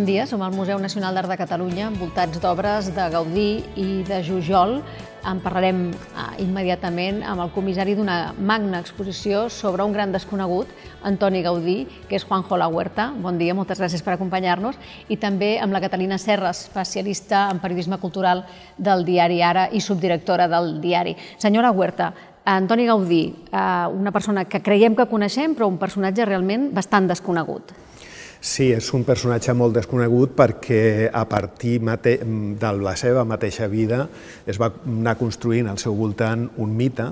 Bon dia, som al Museu Nacional d'Art de Catalunya, envoltats d'obres de Gaudí i de Jujol. En parlarem eh, immediatament amb el comissari d'una magna exposició sobre un gran desconegut, Antoni Gaudí, que és Juanjo La Huerta. Bon dia, moltes gràcies per acompanyar-nos. I també amb la Catalina Serres, especialista en periodisme cultural del diari Ara i subdirectora del diari. Senyora Huerta, Antoni Gaudí, eh, una persona que creiem que coneixem, però un personatge realment bastant desconegut. Sí, és un personatge molt desconegut perquè a partir de la seva mateixa vida es va anar construint al seu voltant un mite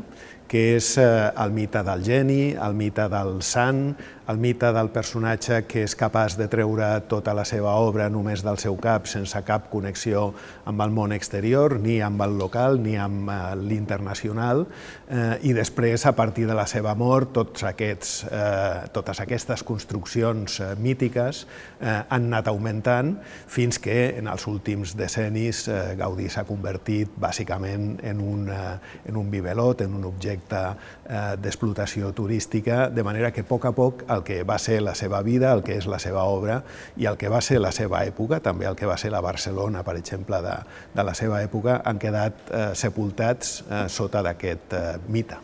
que és eh, el mite del geni, el mite del sant, el mite del personatge que és capaç de treure tota la seva obra només del seu cap, sense cap connexió amb el món exterior, ni amb el local, ni amb eh, l'internacional, eh, i després, a partir de la seva mort, tots aquests, eh, totes aquestes construccions eh, mítiques eh, han anat augmentant fins que en els últims decennis eh, Gaudí s'ha convertit bàsicament en un, eh, en un bibelot, en un objecte eh, d'explotació turística, de manera que a poc a poc el que va ser la seva vida, el que és la seva obra i el que va ser la seva època, també el que va ser la Barcelona, per exemple, de, de la seva època, han quedat eh, sepultats eh, sota d'aquest eh, mite.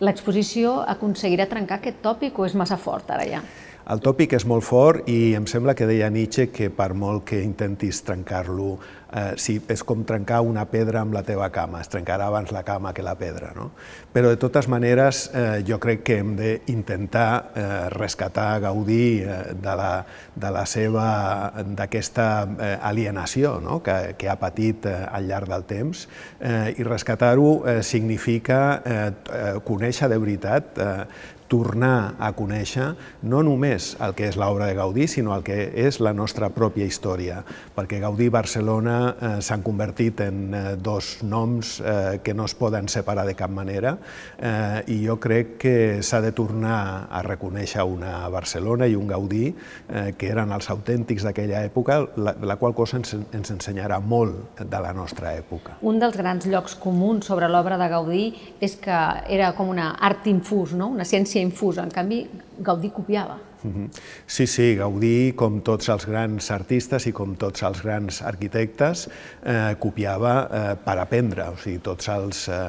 L'exposició aconseguirà trencar aquest tòpic o és massa fort ara ja? El tòpic és molt fort i em sembla que deia Nietzsche que per molt que intentis trencar-lo, eh, sí, és com trencar una pedra amb la teva cama, es trencarà abans la cama que la pedra. No? Però de totes maneres eh, jo crec que hem d'intentar eh, rescatar Gaudí eh, de, la, de la seva, d'aquesta eh, alienació no? que, que ha patit eh, al llarg del temps. Eh, i rescatar-ho eh, significa eh, eh conèixer de veritat eh, tornar a conèixer no només el que és l'obra de Gaudí, sinó el que és la nostra pròpia història, perquè Gaudí i Barcelona eh, s'han convertit en eh, dos noms eh, que no es poden separar de cap manera eh, i jo crec que s'ha de tornar a reconèixer una Barcelona i un Gaudí eh, que eren els autèntics d'aquella època, la, la qual cosa ens, ens ensenyarà molt de la nostra època. Un dels grans llocs comuns sobre l'obra de Gaudí és que era com una art infús, no? una ciència infusa. En canvi, Gaudí copiava. Sí, sí, Gaudí, com tots els grans artistes i com tots els grans arquitectes, eh, copiava eh, per aprendre. O sigui, tots els eh,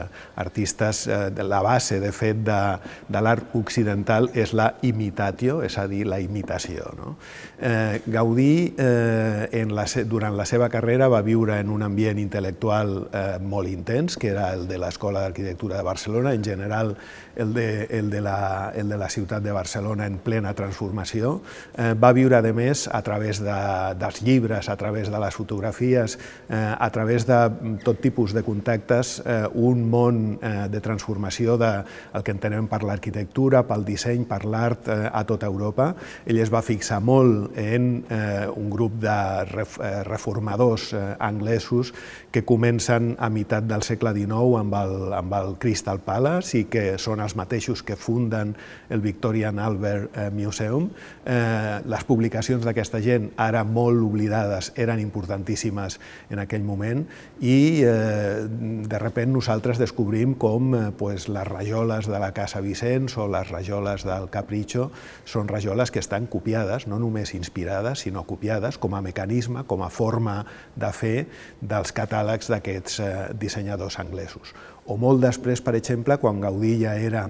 artistes, eh, la base, de fet, de, de l'art occidental és la imitatio, és a dir, la imitació. No? Eh, Gaudí, eh, en la, durant la seva carrera, va viure en un ambient intel·lectual eh, molt intens, que era el de l'Escola d'Arquitectura de Barcelona, en general el de, el, de la, el de la ciutat de Barcelona en plena transformació. Eh, va viure, a més, a través de, dels llibres, a través de les fotografies, eh, a través de tot tipus de contactes, eh, un món eh, de transformació del de, que entenem per l'arquitectura, pel disseny, per l'art eh, a tota Europa. Ell es va fixar molt en eh, un grup de eh, reformadors eh, anglesos que comencen a meitat del segle XIX amb el, amb el Crystal Palace i que són els mateixos que funden el Victorian Albert eh, Museum. Eh, les publicacions d'aquesta gent, ara molt oblidades, eren importantíssimes en aquell moment i eh, de repent nosaltres descobrim com eh, pues, les rajoles de la Casa Vicenç o les rajoles del Capricho són rajoles que estan copiades, no només inspirades, sinó copiades com a mecanisme, com a forma de fer dels catàlegs d'aquests eh, dissenyadors anglesos. O molt després, per exemple, quan Gaudí ja era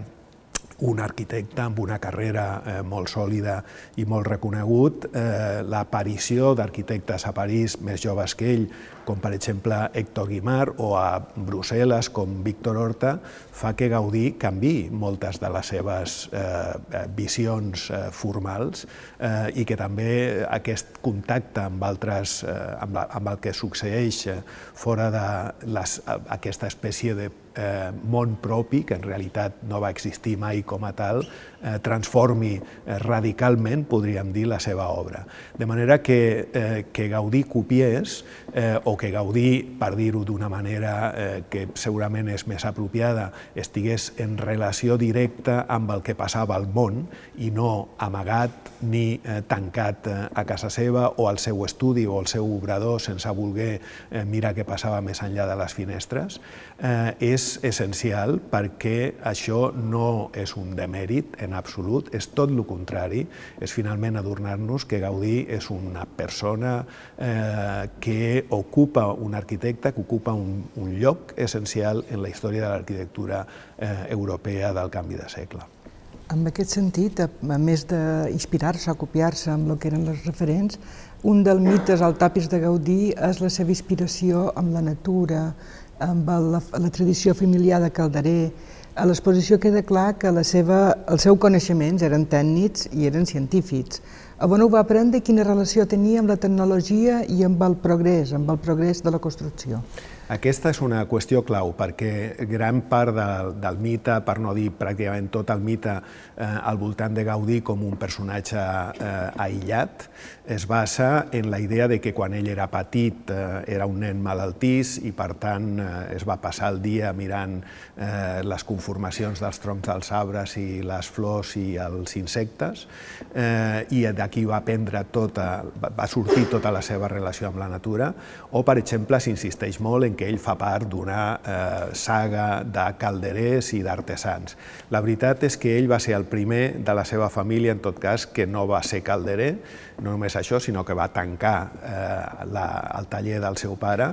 un arquitecte amb una carrera eh, molt sòlida i molt reconegut, eh, l'aparició d'arquitectes a París més joves que ell, com per exemple Héctor Guimard, o a Brussel·les com Víctor Horta, fa que Gaudí canvi moltes de les seves eh, eh, visions eh, formals eh, i que també aquest contacte amb altres, eh, amb, la, amb el que succeeix eh, fora de les, aquesta espècie de eh, món propi, que en realitat no va existir mai com a tal, eh, transformi eh, radicalment, podríem dir, la seva obra. De manera que, eh, que Gaudí copiés, eh, o que Gaudí, per dir-ho d'una manera eh, que segurament és més apropiada, estigués en relació directa amb el que passava al món i no amagat ni eh, tancat eh, a casa seva o al seu estudi o al seu obrador sense voler eh, mirar què passava més enllà de les finestres, eh, és és essencial perquè això no és un demèrit en absolut, és tot el contrari, és finalment adonar-nos que Gaudí és una persona eh, que ocupa un arquitecte, que ocupa un, un lloc essencial en la història de l'arquitectura eh, europea del canvi de segle. En aquest sentit, a més d'inspirar-se o copiar-se amb el que eren les referents, un dels mites al tapis de Gaudí és la seva inspiració amb la natura, amb la, la tradició familiar de Calderer. A l'exposició queda clar que la seva, els seus coneixements eren tècnics i eren científics. A on ho va aprendre quina relació tenia amb la tecnologia i amb el progrés, amb el progrés de la construcció? Aquesta és una qüestió clau, perquè gran part del, del mite, per no dir pràcticament tot el mite eh, al voltant de Gaudí com un personatge eh, aïllat, es basa en la idea de que quan ell era petit eh, era un nen malaltís i per tant eh, es va passar el dia mirant eh, les conformacions dels troncs dels arbres i les flors i els insectes eh, i d'aquí va aprendre tota, va sortir tota la seva relació amb la natura o per exemple s'insisteix molt en que ell fa part d'una eh, saga de calderers i d'artesans. La veritat és que ell va ser el primer de la seva família, en tot cas, que no va ser calderer, no només això, sinó que va tancar eh, la, el taller del seu pare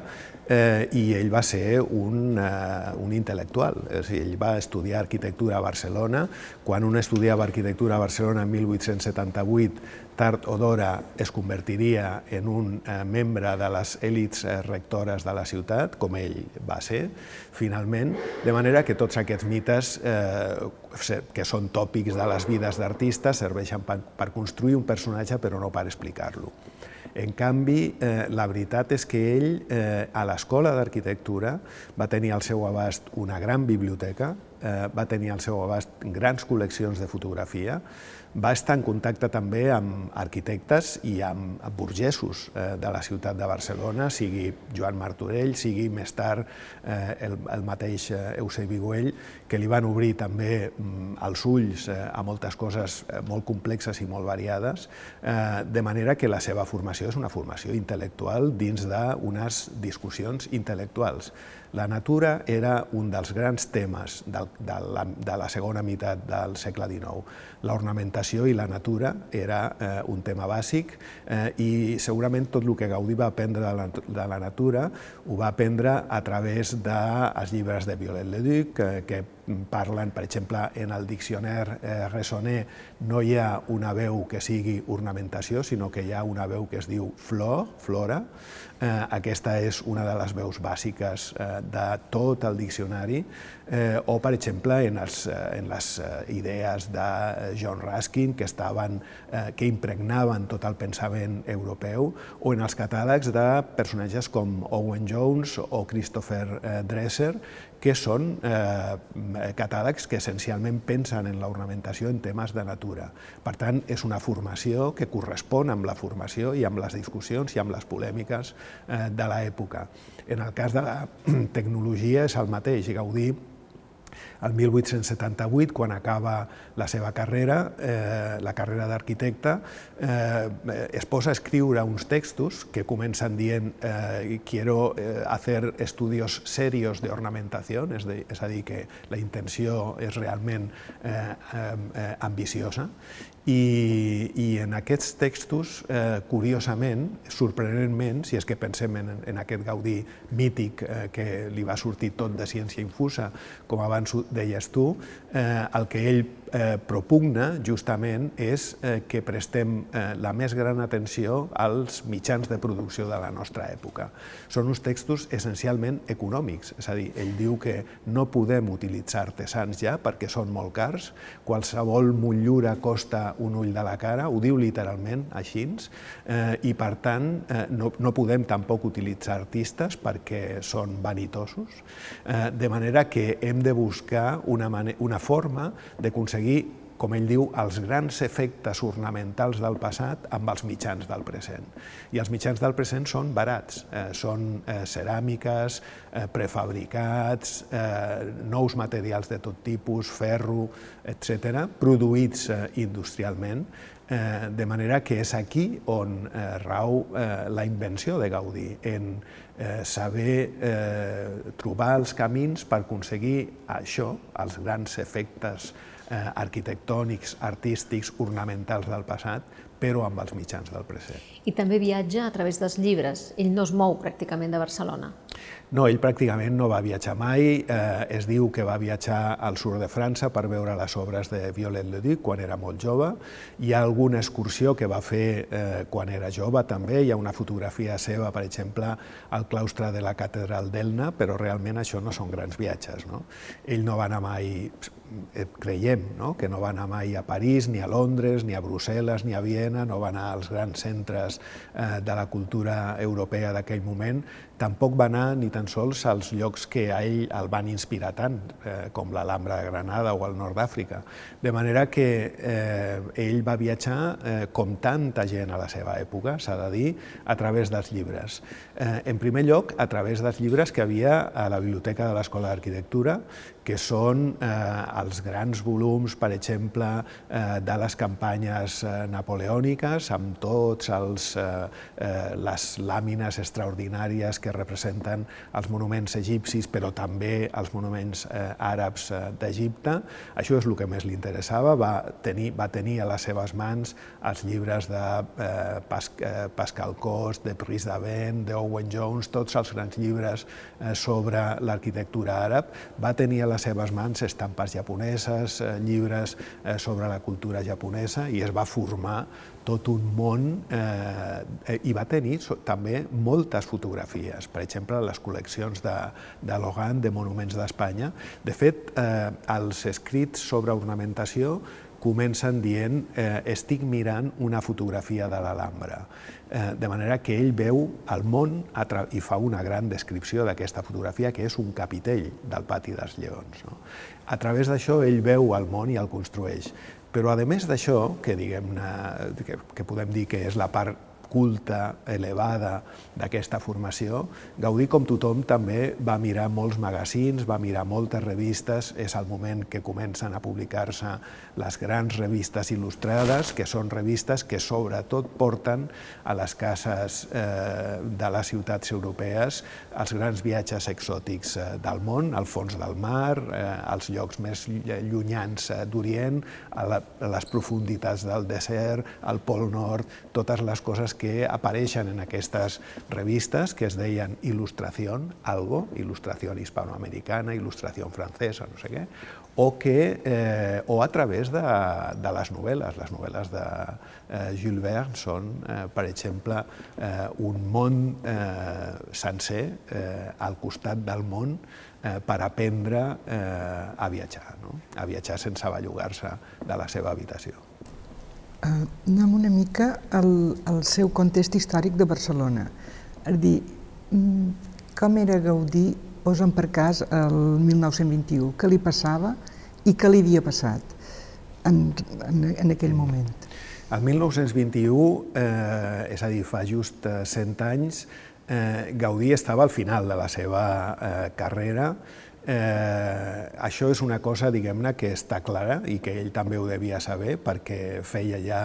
eh, i ell va ser un, eh, un intel·lectual. És dir, ell va estudiar arquitectura a Barcelona. Quan un estudiava arquitectura a Barcelona en 1878 tard o d'hora es convertiria en un eh, membre de les èlits eh, rectores de la ciutat, com ell va ser, finalment, de manera que tots aquests mites, eh, que són tòpics de les vides d'artistes, serveixen per, per construir un personatge però no per explicar-lo. En canvi, eh, la veritat és que ell, eh, a l'Escola d'Arquitectura, va tenir al seu abast una gran biblioteca, eh, va tenir al seu abast grans col·leccions de fotografia, va estar en contacte també amb arquitectes i amb burgesos eh, de la ciutat de Barcelona, sigui Joan Martorell, sigui més tard eh, el, el mateix eh, Eusebi Güell, que li van obrir també mm, els ulls a moltes coses molt complexes i molt variades, de manera que la seva formació és una formació intel·lectual dins d'unes discussions intel·lectuals. La natura era un dels grans temes de, de, la, de la segona meitat del segle XIX. L'ornamentació i la natura era eh, un tema bàsic eh, i segurament tot el que Gaudí va aprendre de la, de la natura ho va aprendre a través dels llibres de Viollet-le-Duc, que, que parlen, per exemple, en el diccionari eh, Ressoner no hi ha una veu que sigui ornamentació, sinó que hi ha una veu que es diu flor, flora. Eh, aquesta és una de les veus bàsiques eh, de tot el diccionari, eh, o, per exemple, en, els, eh, en les eh, idees de John Ruskin, que, estaven, eh, que impregnaven tot el pensament europeu, o en els catàlegs de personatges com Owen Jones o Christopher eh, Dresser, que són eh, catàlegs que essencialment pensen en l'ornamentació en temes de natura. Per tant, és una formació que correspon amb la formació i amb les discussions i amb les polèmiques eh, de l'època. En el cas de la tecnologia és el mateix. Gaudí el 1878, quan acaba la seva carrera, eh, la carrera d'arquitecte, eh, es posa a escriure uns textos que comencen dient eh, quiero eh, hacer estudios serios de ornamentació, és, de, és a dir, que la intenció és realment eh, eh, ambiciosa, i, i en aquests textos, eh, curiosament, sorprenentment, si és que pensem en, en aquest Gaudí mític eh, que li va sortir tot de ciència infusa, com abans deies tu, eh, el que ell eh, propugna justament és eh, que prestem eh, la més gran atenció als mitjans de producció de la nostra època. Són uns textos essencialment econòmics, és a dir, ell diu que no podem utilitzar artesans ja perquè són molt cars, qualsevol motllura costa un ull de la cara, ho diu literalment així, eh, i per tant eh, no, no podem tampoc utilitzar artistes perquè són vanitosos, eh, de manera que hem de buscar una, una forma d'aconseguir com ell diu, els grans efectes ornamentals del passat amb els mitjans del present. I els mitjans del present són barats, eh, són eh, ceràmiques, eh, prefabricats, eh, nous materials de tot tipus, ferro, etc., produïts eh, industrialment, Eh, de manera que és aquí on rau la invenció de Gaudí, en saber trobar els camins per aconseguir això, els grans efectes eh, arquitectònics, artístics, ornamentals del passat, però amb els mitjans del present. I també viatja a través dels llibres. Ell no es mou pràcticament de Barcelona. No, ell pràcticament no va viatjar mai. Eh, es diu que va viatjar al sud de França per veure les obres de Viollet le Duc quan era molt jove. Hi ha alguna excursió que va fer eh, quan era jove també. Hi ha una fotografia seva, per exemple, al claustre de la catedral d'Elna, però realment això no són grans viatges. No? Ell no va anar mai, eh, creiem, no? que no va anar mai a París, ni a Londres, ni a Brussel·les, ni a Viena, no va anar als grans centres eh, de la cultura europea d'aquell moment, tampoc va anar ni tan sols als llocs que a ell el van inspirar tant, eh, com l'Alhambra de Granada o el nord d'Àfrica. De manera que eh, ell va viatjar, eh, com tanta gent a la seva època, s'ha de dir, a través dels llibres. Eh, en primer lloc, a través dels llibres que havia a la Biblioteca de l'Escola d'Arquitectura, que són eh, els grans volums, per exemple, eh, de les campanyes eh, napoleòniques, amb tots els, eh, eh, les làmines extraordinàries que representen els monuments egipcis, però també els monuments eh, àrabs eh, d'Egipte. Això és el que més li interessava. Va tenir, va tenir a les seves mans els llibres de eh, Pas, eh, Pascal Cost, de Pris d'Avent, d'Owen Jones, tots els grans llibres eh, sobre l'arquitectura àrab. Va tenir a les seves mans estampes japoneses, eh, llibres eh, sobre la cultura japonesa i es va formar tot un món eh, i va tenir també moltes fotografies, per exemple, les col·leccions de, de Logan, de Monuments d'Espanya. De fet, eh, els escrits sobre ornamentació comencen dient eh, estic mirant una fotografia de l'Alhambra, eh, de manera que ell veu el món i fa una gran descripció d'aquesta fotografia, que és un capitell del pati dels lleons. No? A través d'això ell veu el món i el construeix. Però a més d'això, que, diguem que, que podem dir que és la part culta, elevada d'aquesta formació, Gaudí, com tothom, també va mirar molts magazins, va mirar moltes revistes, és el moment que comencen a publicar-se les grans revistes il·lustrades, que són revistes que sobretot porten a les cases eh, de les ciutats europees els grans viatges exòtics eh, del món, al fons del mar, eh, als llocs més llunyans eh, d'Orient, a, les profunditats del desert, al Pol Nord, totes les coses que que apareixen en aquestes revistes que es deien Il·lustració, algo, il·lustració hispanoamericana, il·lustració francesa, no sé què, o, que, eh, o a través de, de les novel·les. Les novel·les de eh, Jules Verne són, eh, per exemple, eh, un món eh, sencer eh, al costat del món eh, per aprendre eh, a viatjar, no? a viatjar sense bellugar-se de la seva habitació. Uh, anem una mica al, al seu context històric de Barcelona. És dir, mm, com era Gaudí, posa'm per cas, el 1921, què li passava i què li havia passat en, en, en aquell moment? El 1921, eh, és a dir, fa just 100 eh, anys, eh, Gaudí estava al final de la seva eh, carrera, Eh, això és una cosa, diguem-ne, que està clara i que ell també ho devia saber perquè feia ja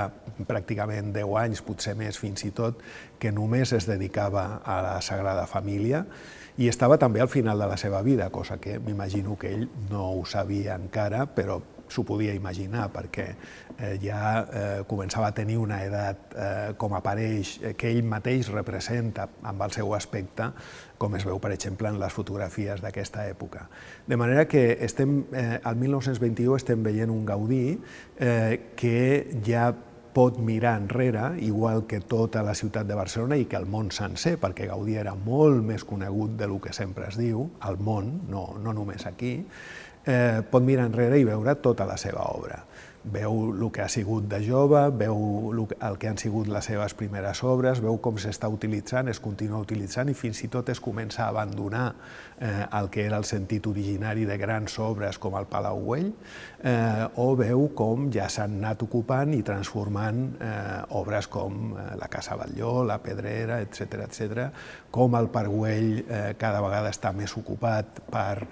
pràcticament 10 anys, potser més fins i tot, que només es dedicava a la Sagrada Família i estava també al final de la seva vida, cosa que m'imagino que ell no ho sabia encara, però s'ho podia imaginar perquè eh, ja eh, començava a tenir una edat eh, com apareix, eh, que ell mateix representa amb el seu aspecte, com es veu, per exemple, en les fotografies d'aquesta època. De manera que estem, eh, al 1921 estem veient un Gaudí eh, que ja pot mirar enrere, igual que tota la ciutat de Barcelona i que el món sencer, perquè Gaudí era molt més conegut de lo que sempre es diu, al món, no, no només aquí, eh, pot mirar enrere i veure tota la seva obra. veu el que ha sigut de jove, veu el que han sigut les seves primeres obres, veu com s'està utilitzant, es continua utilitzant i fins i tot es comença a abandonar eh, el que era el sentit originari de grans obres com el Palau Güell, eh, o veu com ja s'han anat ocupant i transformant eh, obres com eh, la Casa Batlló, la Pedrera, etc etc, com el Parc Güell eh, cada vegada està més ocupat per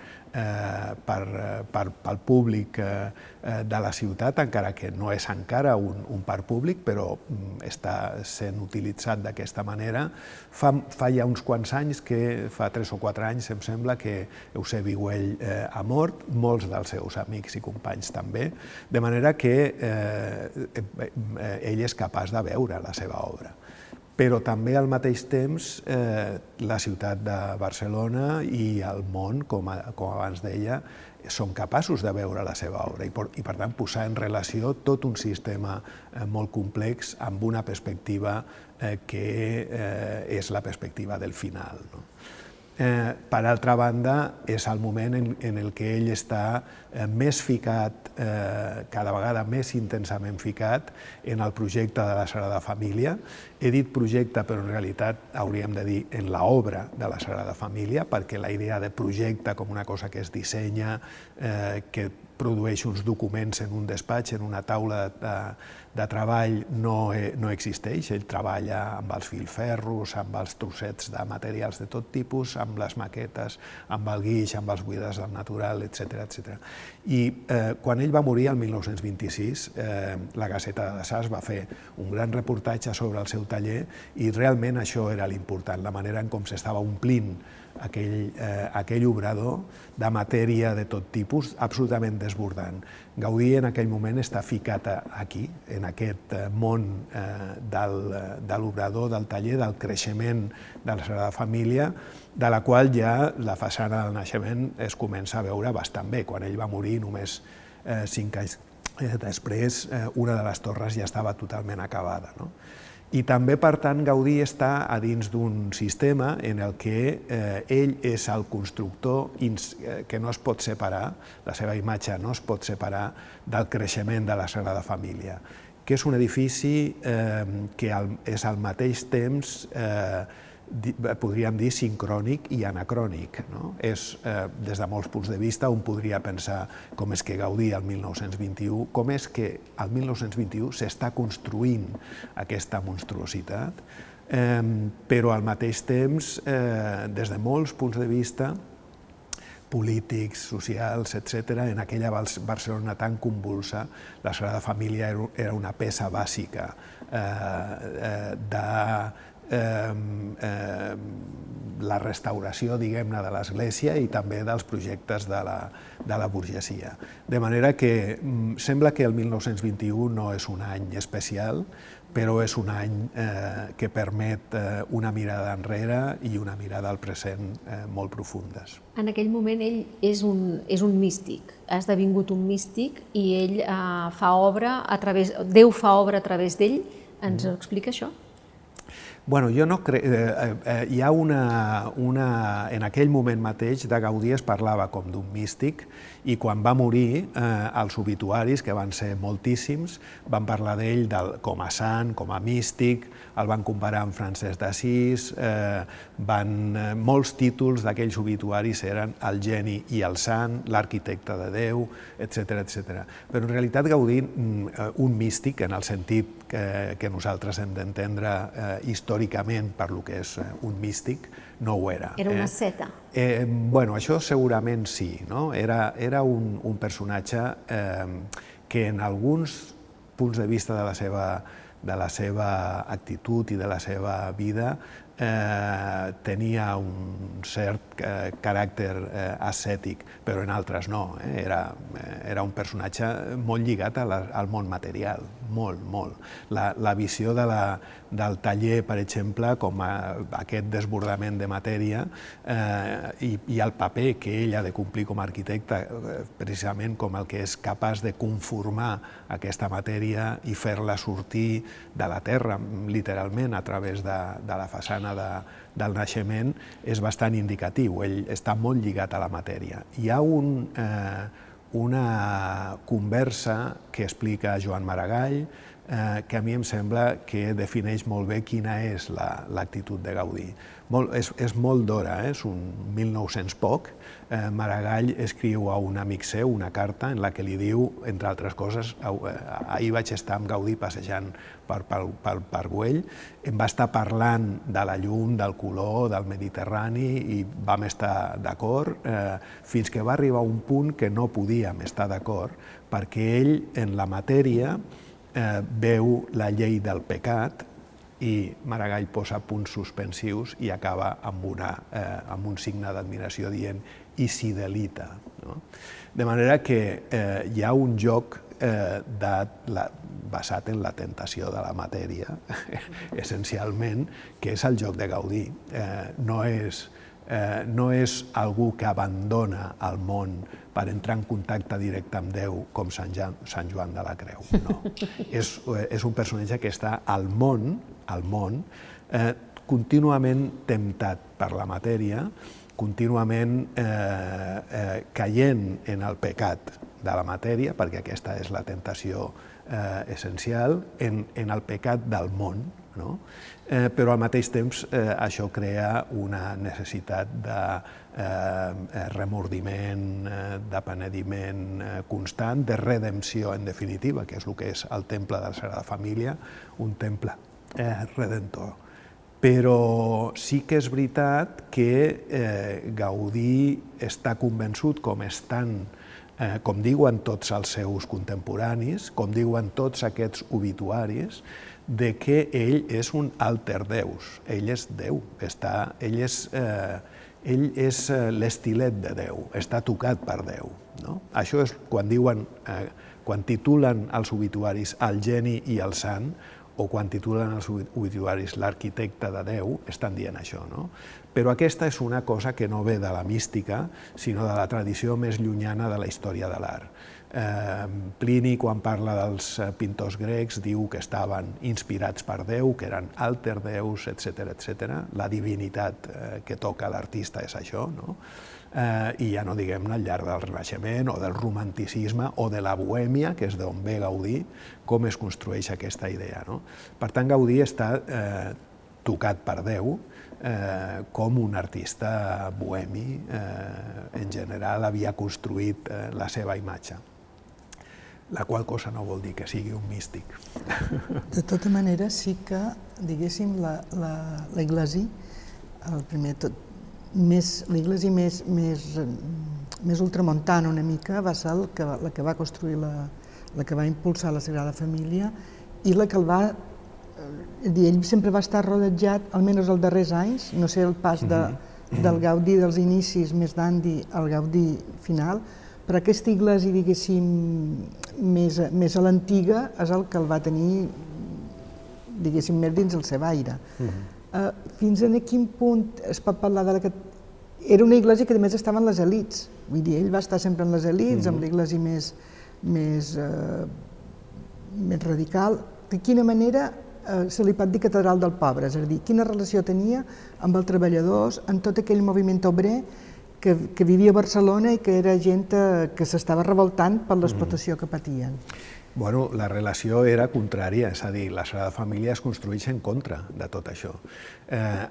per, eh, per, pel públic eh, eh, de la ciutat, encara que no és encara un, un parc públic, però mm, està sent utilitzat d'aquesta manera. Fa, fa ja uns quants anys, que fa tres o quatre anys, em sembla que Eusebi Güell eh, ha mort, molts dels seus amics i companys també, de manera que eh, eh, ell és capaç de veure la seva obra però també al mateix temps eh, la ciutat de Barcelona i el món, com, a, com abans deia, són capaços de veure la seva obra i, per, i per tant posar en relació tot un sistema eh, molt complex amb una perspectiva eh, que eh, és la perspectiva del final. No? Eh, per altra banda, és el moment en, en el que ell està eh, més ficat, eh, cada vegada més intensament ficat, en el projecte de la Sagrada Família. He dit projecte, però en realitat hauríem de dir en l'obra de la Sagrada Família, perquè la idea de projecte com una cosa que es dissenya, eh, que produeix uns documents en un despatx, en una taula de, de treball, no, eh, no existeix. Ell treballa amb els filferros, amb els trossets de materials de tot tipus, amb les maquetes, amb el guix, amb els buides del natural, etc etc. I eh, quan ell va morir el 1926, eh, la Gaceta de Sas va fer un gran reportatge sobre el seu taller i realment això era l'important, la manera en com s'estava omplint aquell, eh, aquell obrador de matèria de tot tipus, absolutament desbordant. Gaudí en aquell moment està ficat aquí, en aquest eh, món eh, del, de l'obrador, del taller, del creixement de la Sagrada Família, de la qual ja la façana del naixement es comença a veure bastant bé. Quan ell va morir, només eh, cinc anys eh, després, eh, una de les torres ja estava totalment acabada. No? I també, per tant, Gaudí està a dins d'un sistema en el que eh, ell és el constructor eh, que no es pot separar, la seva imatge no es pot separar del creixement de la Sagrada Família, que és un edifici eh, que al, és al mateix temps eh, podríem dir sincrònic i anacrònic. No? És, eh, des de molts punts de vista, un podria pensar com és que Gaudí al 1921, com és que al 1921 s'està construint aquesta monstruositat, eh, però al mateix temps, eh, des de molts punts de vista, polítics, socials, etc. En aquella Barcelona tan convulsa, la Sagrada Família era una peça bàsica eh, eh, de eh, eh, la restauració, diguem-ne, de l'Església i també dels projectes de la, de la burgesia. De manera que mm, sembla que el 1921 no és un any especial, però és un any eh, que permet eh, una mirada enrere i una mirada al present eh, molt profundes. En aquell moment ell és un, és un místic, ha esdevingut un místic i ell eh, fa obra a través, Déu fa obra a través d'ell. Ens mm. explica això? Bueno, jo no crec... Eh, eh, eh, hi ha una, una... En aquell moment mateix de Gaudí es parlava com d'un místic i quan va morir, eh, els obituaris, que van ser moltíssims, van parlar d'ell com a sant, com a místic, el van comparar amb Francesc d'Assís, eh, van, eh, molts títols d'aquells obituaris eren el geni i el sant, l'arquitecte de Déu, etc etc. Però en realitat Gaudí, mm, un místic en el sentit que, que nosaltres hem d'entendre eh, històricament per lo que és eh, un místic, no ho era. Era una eh? seta. Eh, bueno, això segurament sí, no? Era, era un, un personatge eh, que en alguns punts de vista de la seva de la seva actitud i de la seva vida eh, tenia un cert eh, caràcter eh, ascètic, però en altres no. Eh? Era, eh, era un personatge molt lligat a la, al món material, molt, molt. La, la visió de la, del taller, per exemple, com a, aquest desbordament de matèria eh, i, i el paper que ell ha de complir com a arquitecte, eh, precisament com el que és capaç de conformar aquesta matèria i fer-la sortir de la terra, literalment, a través de, de la façana de, del naixement és bastant indicatiu, ell està molt lligat a la matèria. Hi ha un, eh, una conversa que explica Joan Maragall, eh, que a mi em sembla que defineix molt bé quina és l'actitud la, de Gaudí. Molt, és, és molt d'hora, eh? és un 1900 poc. Eh, Maragall escriu a un amic seu una carta en la que li diu, entre altres coses, eh, ahir vaig estar amb Gaudí passejant per, per, per, per Güell, em va estar parlant de la llum, del color, del Mediterrani i vam estar d'acord eh, fins que va arribar un punt que no podíem estar d'acord perquè ell en la matèria eh, veu la llei del pecat i Maragall posa punts suspensius i acaba amb, una, eh, amb un signe d'admiració dient i s'hi delita. No? De manera que eh, hi ha un joc eh, de la, basat en la tentació de la matèria, essencialment, que és el joc de Gaudí. Eh, no és eh, no és algú que abandona el món per entrar en contacte directe amb Déu com Sant, Joan, Sant Joan de la Creu. No. és, eh, és un personatge que està al món, al món eh, contínuament temptat per la matèria, contínuament eh, eh, caient en el pecat de la matèria, perquè aquesta és la tentació eh, essencial, en, en el pecat del món, no? Eh, però al mateix temps eh, això crea una necessitat de eh, eh, remordiment, eh, de penediment eh, constant, de redempció en definitiva, que és el que és el temple de la Sagrada Família, un temple eh, redentor. Però sí que és veritat que eh, Gaudí està convençut, com estan eh, com diuen tots els seus contemporanis, com diuen tots aquests obituaris, de que ell és un alter deus, ell és Déu, està, ell és, eh, ell és eh, l'estilet de Déu, està tocat per Déu. No? Això és quan diuen, eh, quan titulen els obituaris el geni i el sant, o quan titulen els obituaris l'arquitecte de Déu, estan dient això. No? Però aquesta és una cosa que no ve de la mística, sinó de la tradició més llunyana de la història de l'art. Eh, Plini, quan parla dels eh, pintors grecs, diu que estaven inspirats per Déu, que eren alter déus, etc etc. La divinitat eh, que toca l'artista és això, no? eh, i ja no diguem-ne al llarg del Renaixement o del romanticisme o de la bohèmia, que és d'on ve Gaudí, com es construeix aquesta idea. No? Per tant, Gaudí està eh, tocat per Déu, eh, com un artista bohemi eh, en general havia construït eh, la seva imatge la qual cosa no vol dir que sigui un místic. De tota manera, sí que, diguéssim, la, la, la Iglesi, el primer tot, més, la Iglesi més, més, més ultramontana una mica va ser el que, la que va construir, la, la que va impulsar la Sagrada Família i la que el va eh, dir, ell sempre va estar rodejat, almenys els darrers anys, no sé el pas de, mm -hmm. del Gaudí dels inicis més d'Andi al Gaudí final, però aquesta iglesia, diguéssim, més, més a l'antiga és el que el va tenir, diguéssim, més dins el seu aire. Uh -huh. uh, fins a quin punt es pot parlar de la que... Era una iglesia que, a més, estava en les elites. Vull dir, ell va estar sempre en les elites, uh -huh. amb l'iglesia més, més, uh, més radical. De quina manera uh, se li pot dir catedral del pobre? És a dir, quina relació tenia amb els treballadors, en tot aquell moviment obrer que, que vivia a Barcelona i que era gent eh, que s'estava revoltant per l'explotació que patien. Bueno, la relació era contrària, és a dir, la Sagrada Família es construeix en contra de tot això. Eh,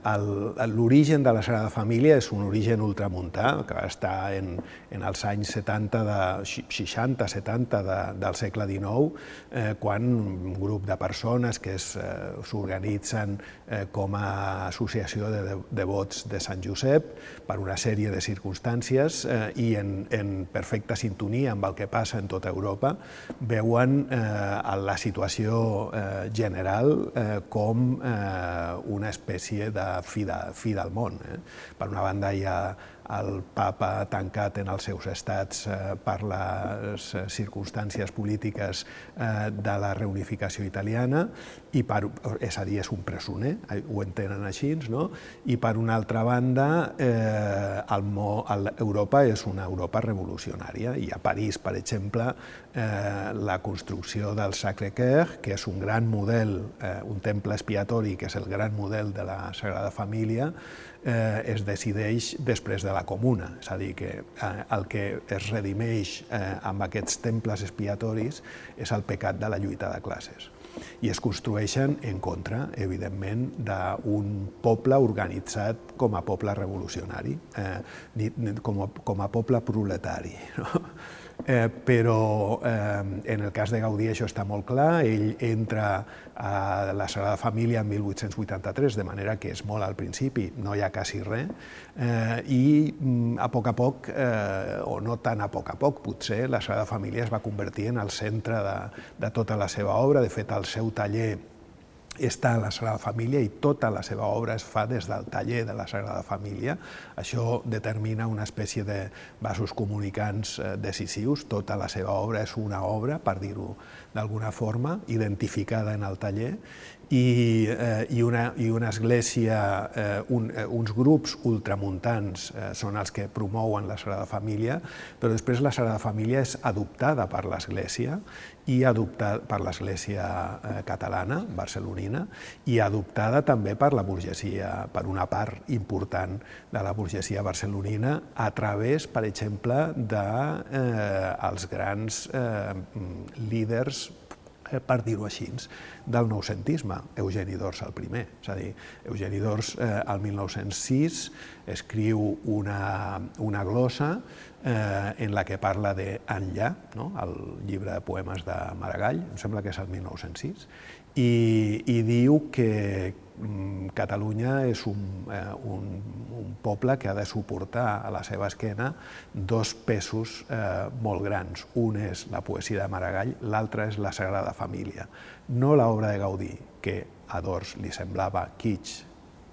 L'origen de la Sagrada Família és un origen ultramuntà, que va estar en, en els anys 70 de, 60, 70 de, del segle XIX, eh, quan un grup de persones que eh, s'organitzen eh, com a associació de, de devots de Sant Josep per una sèrie de circumstàncies eh, i en, en perfecta sintonia amb el que passa en tota Europa, veuen eh, la situació eh, general eh, com eh, una espècie de fi, de, fi del món. Eh? Per una banda hi ha el papa tancat en els seus estats eh, per les eh, circumstàncies polítiques eh, de la reunificació italiana, i per, és a dir, és un presoner, ho entenen així, no? i per una altra banda, eh, Europa és una Europa revolucionària, i a París, per exemple, eh, la construcció del Sacré-Cœur, que és un gran model, eh, un temple expiatori, que és el gran model de la Sagrada Família, eh, es decideix després de la comuna, és a dir, que eh, el que es redimeix eh, amb aquests temples expiatoris és el pecat de la lluita de classes i es construeixen en contra, evidentment, d'un poble organitzat com a poble revolucionari, eh, com, a, com a poble proletari. No? Eh, però eh, en el cas de Gaudí això està molt clar, ell entra a la Sagrada Família en 1883, de manera que és molt al principi, no hi ha quasi res, eh, i mm, a poc a poc, eh, o no tan a poc a poc, potser la Sagrada Família es va convertir en el centre de, de tota la seva obra, de fet el seu taller està a la Sagrada Família i tota la seva obra es fa des del taller de la Sagrada Família. Això determina una espècie de vasos comunicants eh, decisius. Tota la seva obra és una obra, per dir-ho d'alguna forma, identificada en el taller, i, eh, i, una, i una església, eh, un, eh, uns grups ultramuntans eh, són els que promouen la Sagrada Família, però després la Sagrada Família és adoptada per l'església i adoptada per l'església eh, catalana, barcelonina, i adoptada també per la burgesia, per una part important de la burgesia barcelonina, a través, per exemple, dels de, eh, grans eh, líders eh, per dir-ho així, del noucentisme, Eugeni d'Ors el primer. És a dir, Eugeni d'Ors eh, el 1906 escriu una, una glossa eh, en la que parla d'Enllà, no? el llibre de poemes de Maragall, em sembla que és el 1906, i, i diu que Catalunya és un, eh, un, un poble que ha de suportar a la seva esquena dos pesos eh, molt grans. Un és la poesia de Maragall, l'altre és la Sagrada Família. No l'obra de Gaudí, que a Dors li semblava kitsch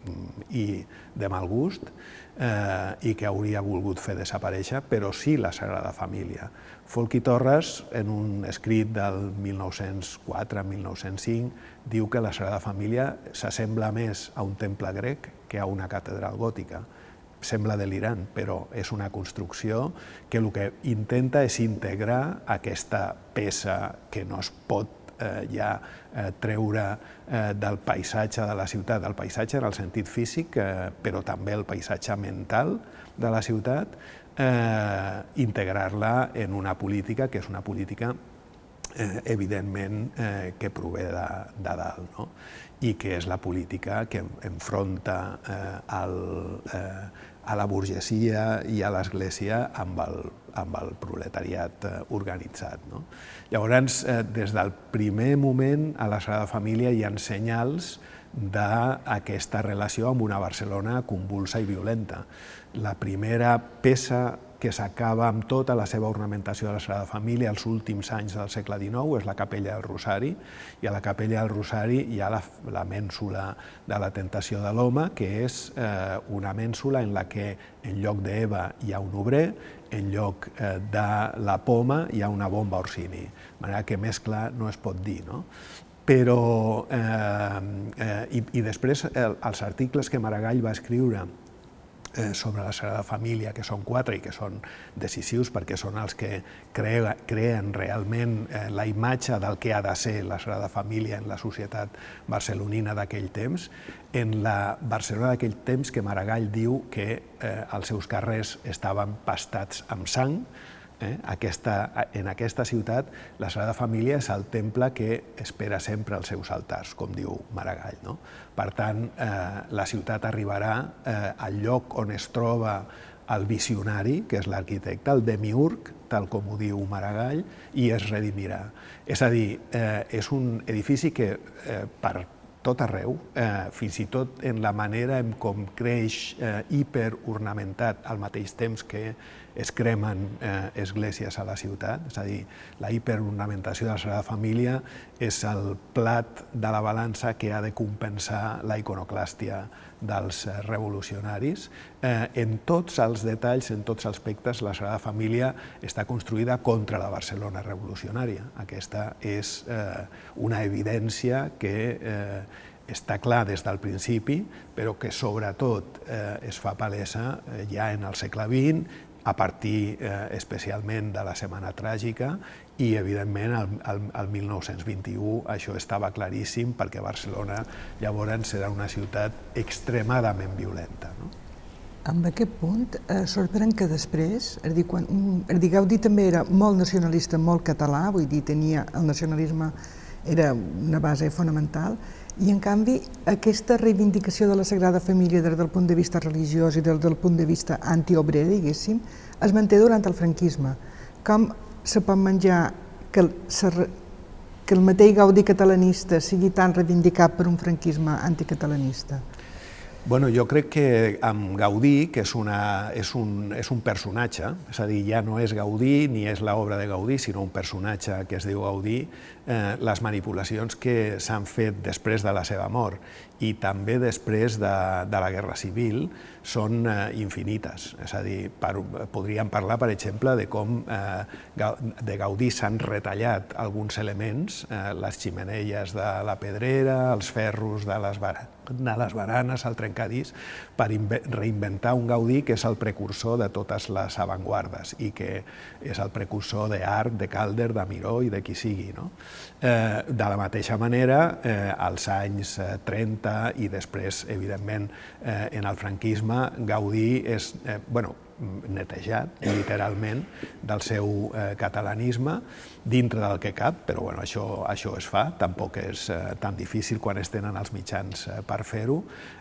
mm, i de mal gust, eh, i que hauria volgut fer desaparèixer, però sí la Sagrada Família. Folchi Torres, en un escrit del 1904-1905, diu que la Sagrada Família s'assembla més a un temple grec que a una catedral gòtica. Sembla delirant, però és una construcció que el que intenta és integrar aquesta peça que no es pot eh, ja eh, treure eh, del paisatge de la ciutat, del paisatge en el sentit físic, eh, però també el paisatge mental de la ciutat, eh, integrar-la en una política que és una política eh, evidentment eh, que prové de, de dalt, no? i que és la política que enfronta eh, el, eh, a la burgesia i a l'Església amb el, amb el proletariat eh, organitzat. No? Llavors, eh, des del primer moment a la Sagrada Família hi ha senyals d'aquesta relació amb una Barcelona convulsa i violenta. La primera peça que s'acaba amb tota la seva ornamentació de la Sagrada Família als últims anys del segle XIX, és la Capella del Rosari, i a la Capella del Rosari hi ha la, la mènsula de la tentació de l'home, que és eh, una mènsula en la que en lloc d'Eva hi ha un obrer, en lloc eh, de la poma hi ha una bomba Orsini, de manera que més clar no es pot dir. No? Però, eh, eh, i, i després els articles que Maragall va escriure eh, sobre la Sagrada Família, que són quatre i que són decisius perquè són els que creen realment eh, la imatge del que ha de ser la Sagrada Família en la societat barcelonina d'aquell temps, en la Barcelona d'aquell temps que Maragall diu que eh, els seus carrers estaven pastats amb sang, Eh? Aquesta, en aquesta ciutat, la Sagrada Família és el temple que espera sempre els seus altars, com diu Maragall. No? Per tant, eh, la ciutat arribarà eh, al lloc on es troba el visionari, que és l'arquitecte, el demiurg, tal com ho diu Maragall, i es redimirà. És a dir, eh, és un edifici que eh, per tot arreu, eh, fins i tot en la manera en com creix eh, hiperornamentat al mateix temps que es cremen eh, esglésies a la ciutat, és a dir, la hiperornamentació de la Sagrada Família és el plat de la balança que ha de compensar la iconoclàstia dels eh, revolucionaris. Eh, en tots els detalls, en tots els aspectes, la Sagrada Família està construïda contra la Barcelona revolucionària. Aquesta és eh, una evidència que eh, està clar des del principi, però que sobretot eh, es fa palesa eh, ja en el segle XX a partir eh, especialment de la Setmana Tràgica i, evidentment, al, al, al 1921 això estava claríssim perquè Barcelona llavors era una ciutat extremadament violenta. No? amb aquest punt eh, sorprèn que després, és dir, quan, és dir, Gaudí també era molt nacionalista, molt català, vull dir, tenia el nacionalisme era una base fonamental, i en canvi aquesta reivindicació de la Sagrada Família des del punt de vista religiós i des del punt de vista antiobrer, diguéssim, es manté durant el franquisme. Com se pot menjar que el, que el mateix Gaudí catalanista sigui tan reivindicat per un franquisme anticatalanista? Bueno, jo crec que amb Gaudí, que és, una, és, un, és un personatge, és a dir, ja no és Gaudí ni és l'obra de Gaudí, sinó un personatge que es diu Gaudí, eh, les manipulacions que s'han fet després de la seva mort i també després de, de la Guerra Civil són eh, infinites. És a dir, per, podríem parlar, per exemple, de com eh, de Gaudí s'han retallat alguns elements, eh, les ximeneies de la pedrera, els ferros de les, bar de les baranes, el trencadís, per reinventar un Gaudí que és el precursor de totes les avantguardes i que és el precursor d'Art, de Calder, de Miró i de qui sigui. No? Eh, de la mateixa manera, eh, als anys 30 eh, i després, evidentment, eh, en el franquisme, Gaudí és, eh, bueno, netejat, literalment, del seu eh, catalanisme, dintre del que cap, però bueno, això, això es fa, tampoc és eh, tan difícil quan es tenen els mitjans eh, per fer-ho,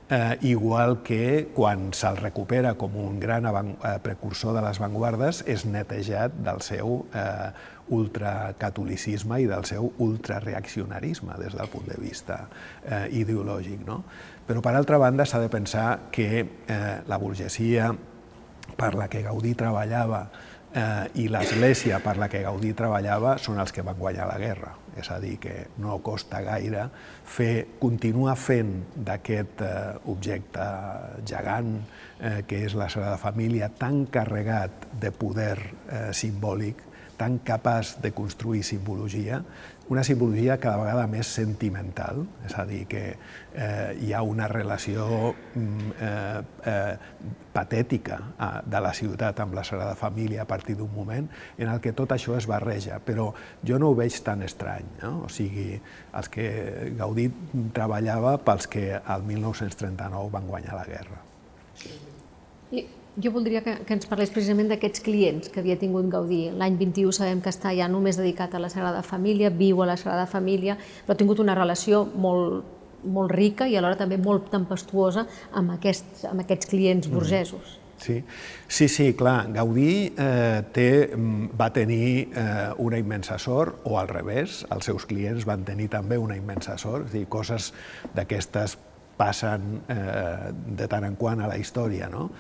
eh, igual que quan se'l recupera com un gran eh, precursor de les vanguardes, és netejat del seu eh, ultracatolicisme i del seu ultrareaccionarisme des del punt de vista eh, ideològic. No? Però, per altra banda, s'ha de pensar que eh, la burgesia per la que Gaudí treballava eh, i l'Església per la que Gaudí treballava són els que van guanyar la guerra. És a dir, que no costa gaire fer, continuar fent d'aquest eh, objecte gegant eh, que és la Sagrada Família tan carregat de poder eh, simbòlic tan capaç de construir simbologia, una simbologia cada vegada més sentimental, és a dir, que eh, hi ha una relació mm, eh, eh, patètica de la ciutat amb la Sagrada Família a partir d'un moment en el que tot això es barreja, però jo no ho veig tan estrany, no? o sigui, els que Gaudí treballava pels que al 1939 van guanyar la guerra. I jo voldria que, que ens parlés precisament d'aquests clients que havia tingut Gaudí. L'any 21 sabem que està ja només dedicat a la Sagrada Família, viu a la Sagrada Família, però ha tingut una relació molt, molt rica i alhora també molt tempestuosa amb aquests, amb aquests clients mm. burgesos. Sí, sí, sí clar, Gaudí eh, té, mm, va tenir eh, una immensa sort, o al revés, els seus clients van tenir també una immensa sort, és dir, coses d'aquestes passen eh, de tant en quant a la història, no?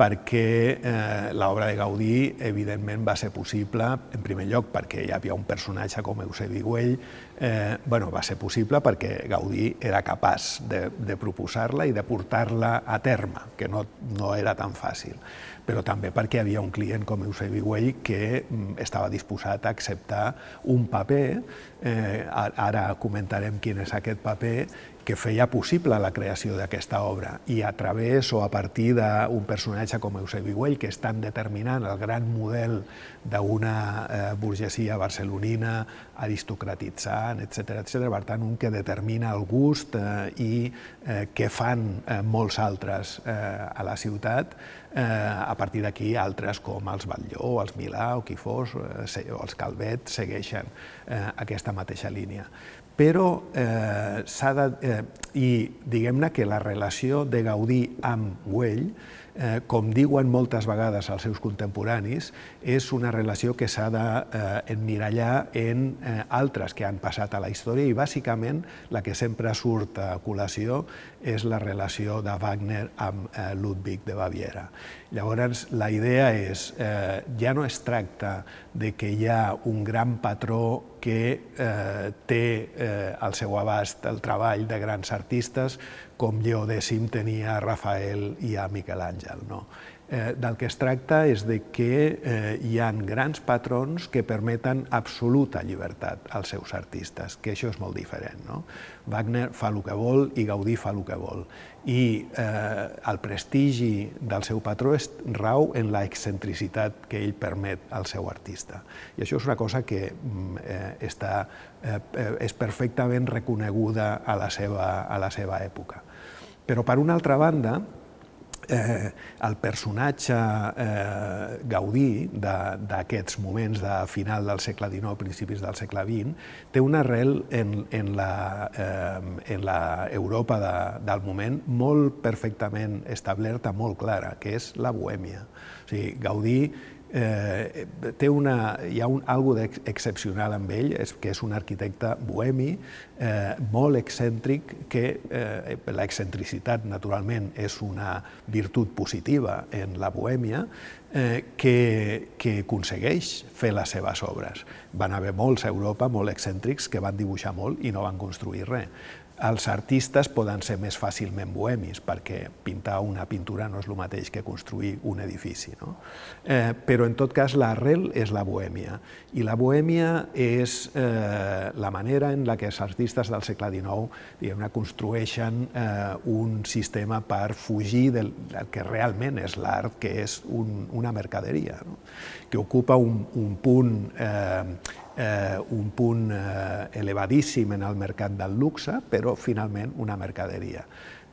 Perquè eh, l'obra de Gaudí, evidentment, va ser possible, en primer lloc, perquè hi havia un personatge com Eusebi Güell, eh, bueno, va ser possible perquè Gaudí era capaç de, de proposar-la i de portar-la a terme, que no, no era tan fàcil. Però també perquè hi havia un client com Eusebi Güell que mm, estava disposat a acceptar un paper, eh, ara comentarem quin és aquest paper, que feia possible la creació d'aquesta obra i a través o a partir d'un personatge com Eusebi Güell, que és tan determinant, el gran model d'una eh, burgesia barcelonina aristocratitzant, etc etc. per tant, un que determina el gust eh, i eh, què fan eh, molts altres eh, a la ciutat, eh, a partir d'aquí altres com els Batlló, els Milà o qui fos, eh, o els Calvet, segueixen eh, aquesta mateixa línia però eh, s'ha de... Eh, I diguem-ne que la relació de Gaudí amb Güell com diuen moltes vegades els seus contemporanis, és una relació que s'ha d'emmirallar eh, en eh, altres que han passat a la història i bàsicament la que sempre surt a col·lació és la relació de Wagner amb eh, Ludwig de Baviera. Llavors, la idea és, eh, ja no es tracta de que hi ha un gran patró que eh, té eh, al seu abast el treball de grans artistes, com X tenia a Rafael i a Miquel Àngel. No? Eh, del que es tracta és de que eh, hi ha grans patrons que permeten absoluta llibertat als seus artistes, que això és molt diferent. No? Wagner fa el que vol i Gaudí fa el que vol. I eh, el prestigi del seu patró és, rau en la excentricitat que ell permet al seu artista. I això és una cosa que mm, eh, està, eh, eh, és perfectament reconeguda a la seva, a la seva època. Però, per una altra banda, eh, el personatge eh, Gaudí d'aquests moments de final del segle XIX, principis del segle XX, té una arrel en, en, la, eh, en la Europa de, del moment molt perfectament establerta, molt clara, que és la bohèmia. O sigui, Gaudí eh, té una, hi ha un, algo excepcional amb ell, és que és un arquitecte bohemi, eh, molt excèntric, que eh, l'excentricitat, naturalment, és una virtut positiva en la bohèmia, eh, que, que aconsegueix fer les seves obres. Van haver molts a Europa, molt excèntrics, que van dibuixar molt i no van construir res els artistes poden ser més fàcilment bohemis, perquè pintar una pintura no és el mateix que construir un edifici. No? Eh, però, en tot cas, l'arrel és la bohèmia. I la bohèmia és eh, la manera en la que els artistes del segle XIX diguem construeixen eh, un sistema per fugir del, del que realment és l'art, que és un, una mercaderia, no? que ocupa un, un punt eh, eh, un punt eh, elevadíssim en el mercat del luxe, però finalment una mercaderia.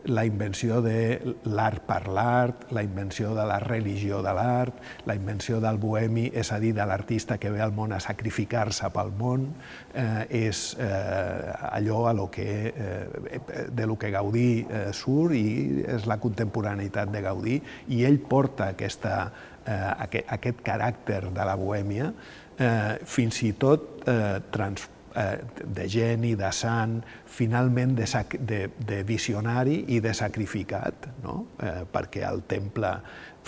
La invenció de l'art per l'art, la invenció de la religió de l'art, la invenció del bohemi, és a dir, de l'artista que ve al món a sacrificar-se pel món, eh, és eh, allò a lo que, eh, de lo que Gaudí eh, surt i és la contemporaneïtat de Gaudí i ell porta aquesta, eh, aquest, aquest caràcter de la bohèmia eh, fins i tot eh, trans, eh, de geni, de sant, finalment de, de, de visionari i de sacrificat, no? eh, perquè el temple,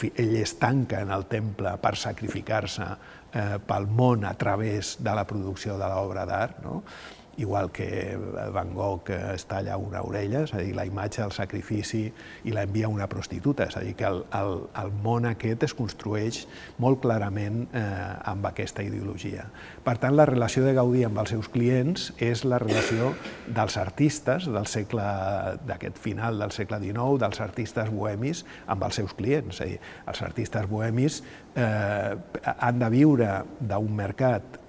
ell es tanca en el temple per sacrificar-se eh, pel món a través de la producció de l'obra d'art. No? Igual que Van Gogh es talla una orella, és a dir, la imatge del sacrifici i la envia una prostituta, és a dir, que el, el, el món aquest es construeix molt clarament eh, amb aquesta ideologia. Per tant, la relació de Gaudí amb els seus clients és la relació dels artistes del segle, d'aquest final del segle XIX, dels artistes bohemis amb els seus clients. És a dir, els artistes bohemis eh, han de viure d'un mercat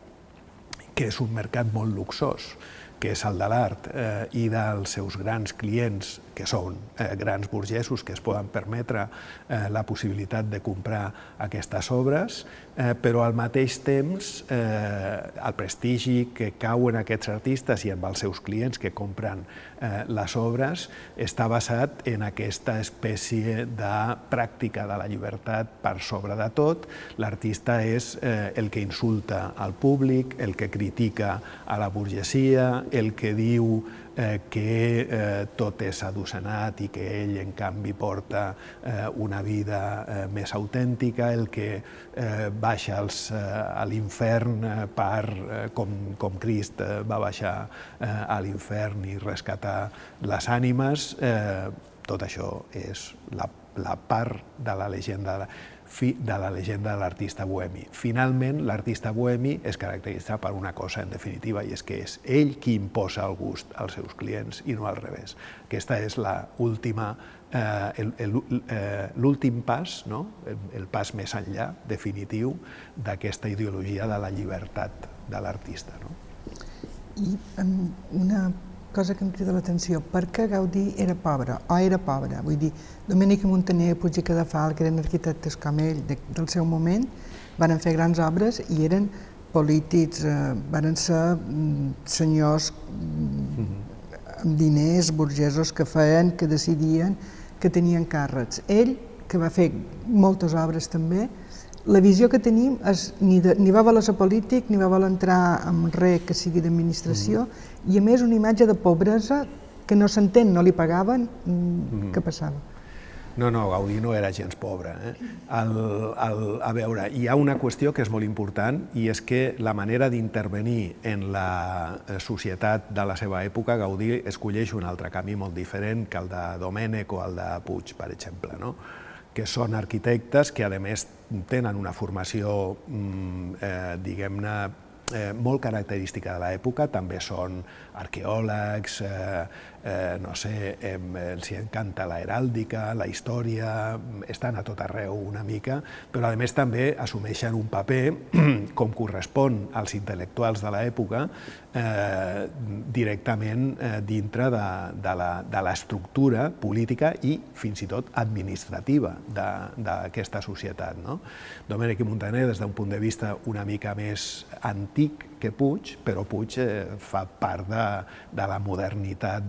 que és un mercat molt luxós, que és el de l'art, eh, i dels seus grans clients, que són eh, grans burgesos que es poden permetre eh, la possibilitat de comprar aquestes obres, eh, però al mateix temps eh, el prestigi que cau en aquests artistes i en els seus clients que compren eh, les obres està basat en aquesta espècie de pràctica de la llibertat per sobre de tot. L'artista és eh, el que insulta al públic, el que critica a la burgesia, el que diu eh, que eh, tot és adocenat i que ell, en canvi, porta eh, una vida més autèntica, el que baixa als, a l'infern per, com, com Crist va baixar a l'infern i rescatar les ànimes, tot això és la, la part de la llegenda de la llegenda de l'artista bohemi. Finalment, l'artista bohemi es caracteritza per una cosa, en definitiva, i és que és ell qui imposa el gust als seus clients i no al revés. Aquesta és l'última eh, eh, l'últim pas, no? el, el pas més enllà, definitiu, d'aquesta ideologia de la llibertat de l'artista. No? I una cosa que em crida l'atenció, per què Gaudí era pobre, o era pobre? Vull dir, Domènec Montaner, Puig i Cadafal, que eren arquitectes com ell de, del seu moment, van fer grans obres i eren polítics, eh, van ser mm, senyors mm, amb diners, burgesos que feien, que decidien, que tenien càrrecs. Ell, que va fer moltes obres també, la visió que tenim és ni, de, ni va voler ser polític, ni va voler entrar en res que sigui d'administració, mm. I a més una imatge de pobresa que no s'entén, no li pagaven, mm. què passava? No, no, Gaudí no era gens pobre. Eh? El, el, a veure, hi ha una qüestió que és molt important i és que la manera d'intervenir en la eh, societat de la seva època, Gaudí escolleix un altre camí molt diferent que el de Domènec o el de Puig, per exemple. No? que són arquitectes que, a més, tenen una formació, mm, eh, diguem-ne, eh, molt característica de l'època, també són arqueòlegs, eh, eh, no sé, eh, els encanta la heràldica, la història, estan a tot arreu una mica, però a més també assumeixen un paper, com correspon als intel·lectuals de l'època, eh, directament eh, dintre de, de l'estructura política i fins i tot administrativa d'aquesta societat. No? Domènec i Montaner, des d'un punt de vista una mica més antic que Puig, però Puig eh, fa part de, de la modernitat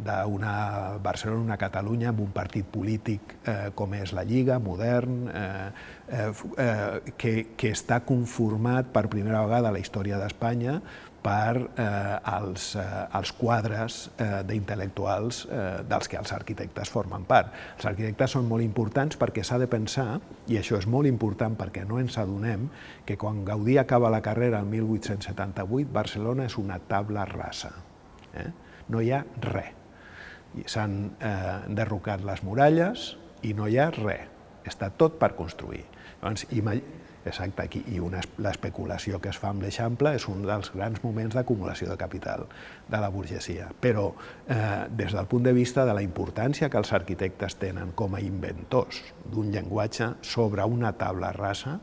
d'una Barcelona, una Catalunya, amb un partit polític eh, com és la Lliga, modern, eh, eh, eh, que, que està conformat per primera vegada a la història d'Espanya per eh, els, eh, quadres eh, d'intel·lectuals eh, dels que els arquitectes formen part. Els arquitectes són molt importants perquè s'ha de pensar, i això és molt important perquè no ens adonem, que quan Gaudí acaba la carrera el 1878, Barcelona és una tabla rasa. Eh? No hi ha res. S'han eh, derrocat les muralles i no hi ha res. Està tot per construir. Llavors, Exacte, aquí, i l'especulació que es fa amb l'Eixample és un dels grans moments d'acumulació de capital de la burgesia. Però eh, des del punt de vista de la importància que els arquitectes tenen com a inventors d'un llenguatge sobre una taula rasa,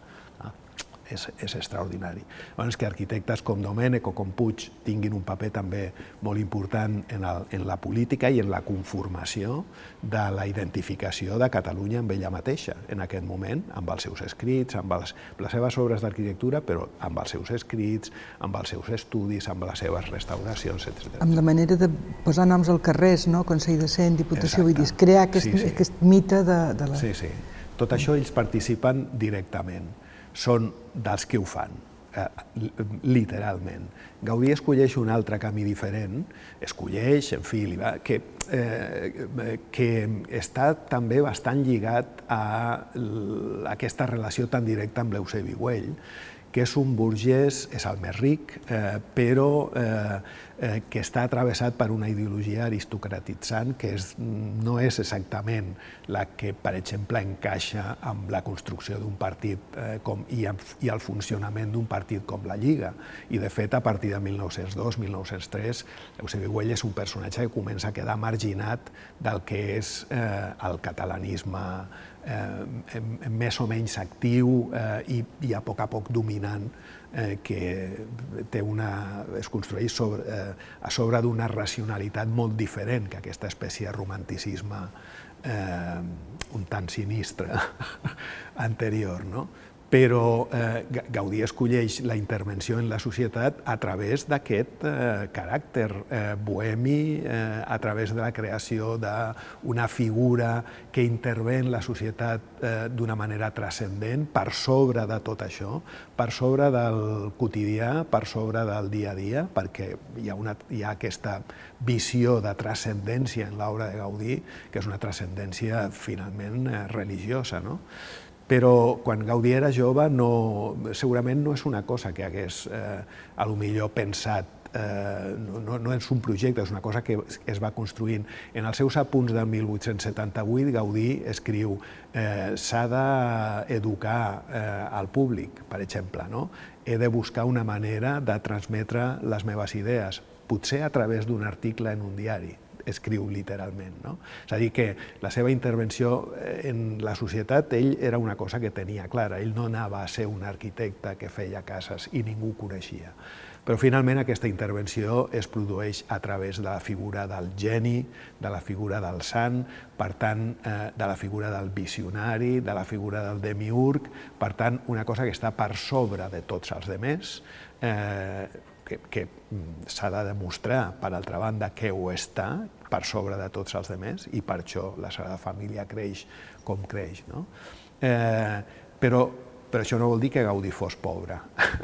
és, és extraordinari. Llavors, que arquitectes com Domènech o com Puig tinguin un paper també molt important en, el, en la política i en la conformació de la identificació de Catalunya amb ella mateixa en aquest moment, amb els seus escrits, amb les, les seves obres d'arquitectura, però amb els seus escrits, amb els seus estudis, amb les seves restauracions, etc. Amb la manera de posar noms al carrers, no? Consell de Cent, Diputació, Exacte. vull dir, crear aquest, sí, sí. aquest mite de, de la... Sí, sí. Tot això ells participen directament són dels que ho fan, eh, literalment. Gaudí escolleix un altre camí diferent, escolleix, en fi, va, que, eh, que està també bastant lligat a aquesta relació tan directa amb l'Eusebi Güell, que és un burgès, és el més ric, eh, però eh, eh, que està travessat per una ideologia aristocratitzant que és, no és exactament la que, per exemple, encaixa amb la construcció d'un partit eh, com, i, i el funcionament d'un partit com la Lliga. I, de fet, a partir de 1902-1903, Eusebi Güell és un personatge que comença a quedar marginat del que és eh, el catalanisme eh, més o menys actiu eh, i, i a poc a poc dominant eh, que té una, es construeix sobre, eh, a sobre d'una racionalitat molt diferent que aquesta espècie de romanticisme eh, un tant sinistre anterior. No? Però eh, Gaudí escolleix la intervenció en la societat a través d'aquest eh, caràcter eh, bohemi, eh, a través de la creació d'una figura que intervé en la societat eh, d'una manera transcendent, per sobre de tot això, per sobre del quotidià, per sobre del dia a dia, perquè hi ha, una, hi ha aquesta visió de transcendència en l'obra de Gaudí, que és una transcendència finalment eh, religiosa. No? Però quan Gaudí era jove no, segurament no és una cosa que hagués eh, a lo millor pensat eh, no, no és un projecte, és una cosa que es va construint. En els seus apunts del 1878, Gaudí escriu eh, s'ha d'educar eh, al públic, per exemple, no? he de buscar una manera de transmetre les meves idees, potser a través d'un article en un diari, escriu literalment. No? És a dir, que la seva intervenció eh, en la societat, ell era una cosa que tenia clara, ell no anava a ser un arquitecte que feia cases i ningú coneixia. Però finalment aquesta intervenció es produeix a través de la figura del geni, de la figura del sant, per tant, eh, de la figura del visionari, de la figura del demiurg, per tant, una cosa que està per sobre de tots els demés, eh, que, que mm, s'ha de demostrar, per altra banda, que ho està per sobre de tots els demés i per això la Sagrada Família creix com creix. No? Eh, però, però això no vol dir que Gaudí fos pobre.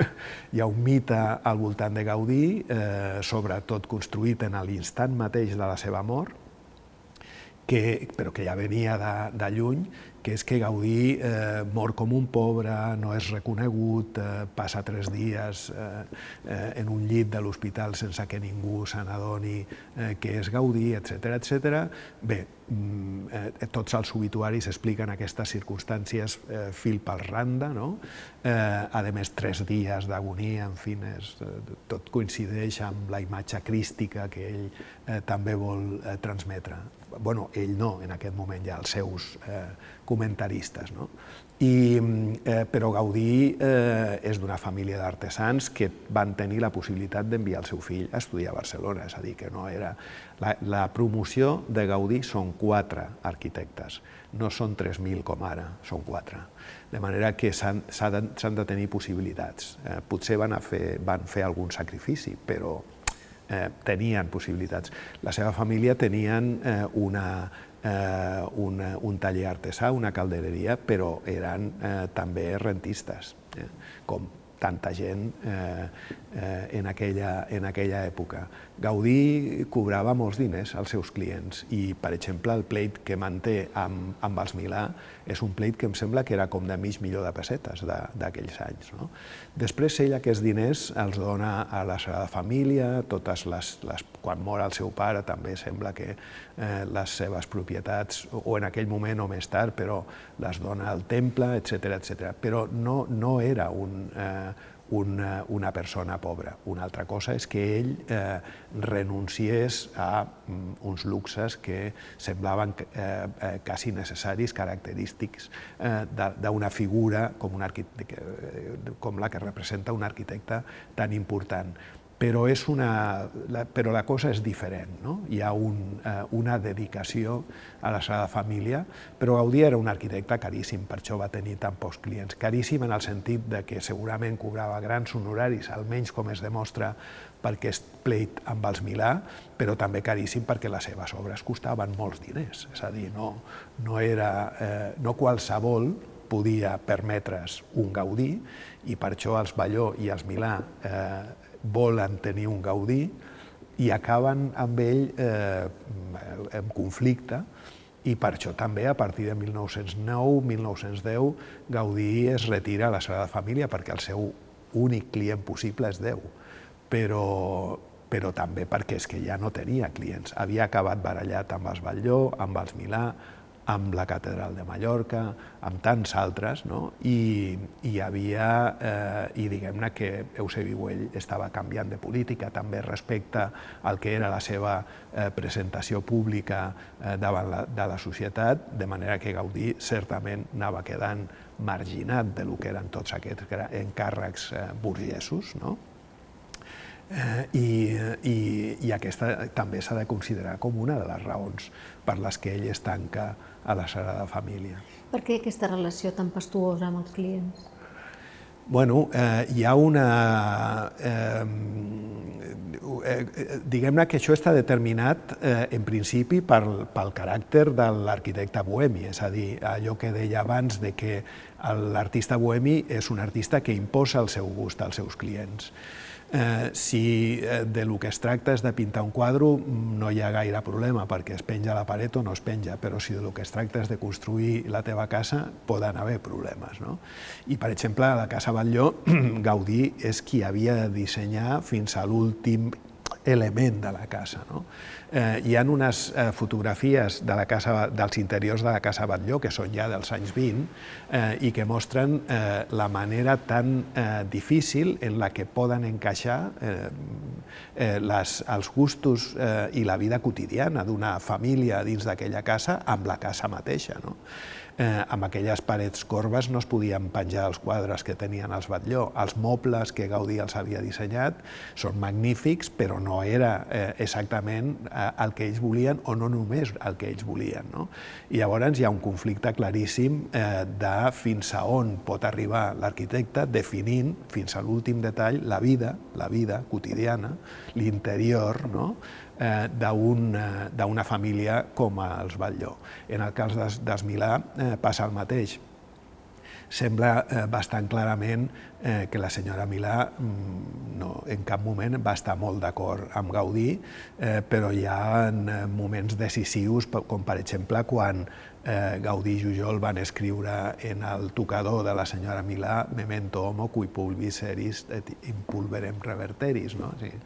Hi ha un mite al voltant de Gaudí, eh, sobretot construït en l'instant mateix de la seva mort, que, però que ja venia de, de lluny, que és que Gaudí eh, mor com un pobre, no és reconegut, eh, passa tres dies eh, eh, en un llit de l'hospital sense que ningú se n'adoni eh, que és Gaudí, etc etc. Bé, mm, eh, tots els obituaris expliquen aquestes circumstàncies eh, fil per randa, no? Eh, a més, tres dies d'agonia, en fi, és, eh, tot coincideix amb la imatge crística que ell eh, també vol eh, transmetre. Bueno, ell no, en aquest moment ja els seus eh, comentaristes. No? I, eh, però Gaudí eh, és d'una família d'artesans que van tenir la possibilitat d'enviar el seu fill a estudiar a Barcelona, és a dir, que no era... La, la promoció de Gaudí són quatre arquitectes, no són 3.000 com ara, són quatre. De manera que s'han de, de tenir possibilitats. Eh, potser van, a fer, van fer algun sacrifici, però eh, tenien possibilitats. La seva família tenien eh, una eh, un, un taller artesà, una caldereria, però eren eh, també rentistes, eh, com tanta gent eh, eh, en, aquella, en aquella època. Gaudí cobrava molts diners als seus clients i, per exemple, el pleit que manté amb, amb els Milà és un pleit que em sembla que era com de mig milió de pessetes d'aquells anys. No? Després ell aquests diners els dona a la Sagrada Família, totes les, les, quan mor el seu pare també sembla que eh, les seves propietats, o en aquell moment o més tard, però les dona al temple, etc etc. Però no, no era un, eh, una, una persona pobra. Una altra cosa és que ell eh, renunciés a mm, uns luxes que semblaven eh, eh, quasi necessaris, característics eh, d'una figura com, un eh, com la que representa un arquitecte tan important però, és una, la, però la cosa és diferent. No? Hi ha un, eh, una dedicació a la Sagrada Família, però Gaudí era un arquitecte caríssim, per això va tenir tan pocs clients. Caríssim en el sentit de que segurament cobrava grans honoraris, almenys com es demostra perquè és pleit amb els Milà, però també caríssim perquè les seves obres costaven molts diners. És a dir, no, no, era, eh, no qualsevol podia permetre's un Gaudí i per això els Balló i els Milà eh, volen tenir un Gaudí i acaben amb ell eh, en conflicte i per això també a partir de 1909-1910 Gaudí es retira a la Sagrada Família perquè el seu únic client possible és Déu, però, però també perquè és que ja no tenia clients. Havia acabat barallat amb els Batlló, amb els Milà, amb la Catedral de Mallorca, amb tants altres, no? I, i hi havia, eh, i diguem-ne que Eusebi Güell estava canviant de política també respecte al que era la seva eh, presentació pública eh, davant la, de la societat, de manera que Gaudí certament anava quedant marginat de lo que eren tots aquests encàrrecs eh, burgesos, no? Eh, i, i, I aquesta també s'ha de considerar com una de les raons per les que ell es tanca a la Sagrada Família. Per què aquesta relació tan pastuosa amb els clients? Bueno, eh, hi ha una... Eh, eh, Diguem-ne que això està determinat eh, en principi pel, pel caràcter de l'arquitecte bohemi, és a dir, allò que deia abans de que l'artista bohemi és un artista que imposa el seu gust als seus clients. Eh, si eh, de lo que es tracta és de pintar un quadre, no hi ha gaire problema, perquè es penja a la paret o no es penja, però si de lo que es tracta és de construir la teva casa, poden haver problemes. No? I, per exemple, a la Casa Batlló, Gaudí és qui havia de dissenyar fins a l'últim element de la casa. No? Eh, hi ha unes eh, fotografies de la casa, dels interiors de la Casa Batlló, que són ja dels anys 20, eh, i que mostren eh, la manera tan eh, difícil en la que poden encaixar eh, eh, les, els gustos eh, i la vida quotidiana d'una família dins d'aquella casa amb la casa mateixa. No? Eh, amb aquelles parets corbes no es podien penjar els quadres que tenien els Batlló. Els mobles que Gaudí els havia dissenyat són magnífics, però no era eh, exactament eh, el que ells volien o no només el que ells volien. No? I llavors hi ha un conflicte claríssim eh, de fins a on pot arribar l'arquitecte definint fins a l'últim detall la vida, la vida quotidiana, l'interior, no? Eh, d'una família com els Batlló. En el cas des, dels Milà eh, passa el mateix. Sembla eh, bastant clarament eh, que la senyora Milà mm, no, en cap moment va estar molt d'acord amb Gaudí, eh, però hi ha eh, moments decisius, com per exemple quan eh, Gaudí i Jujol van escriure en el tocador de la senyora Milà Memento homo cui pulvis eris et impulverem reverteris. No? O sigui,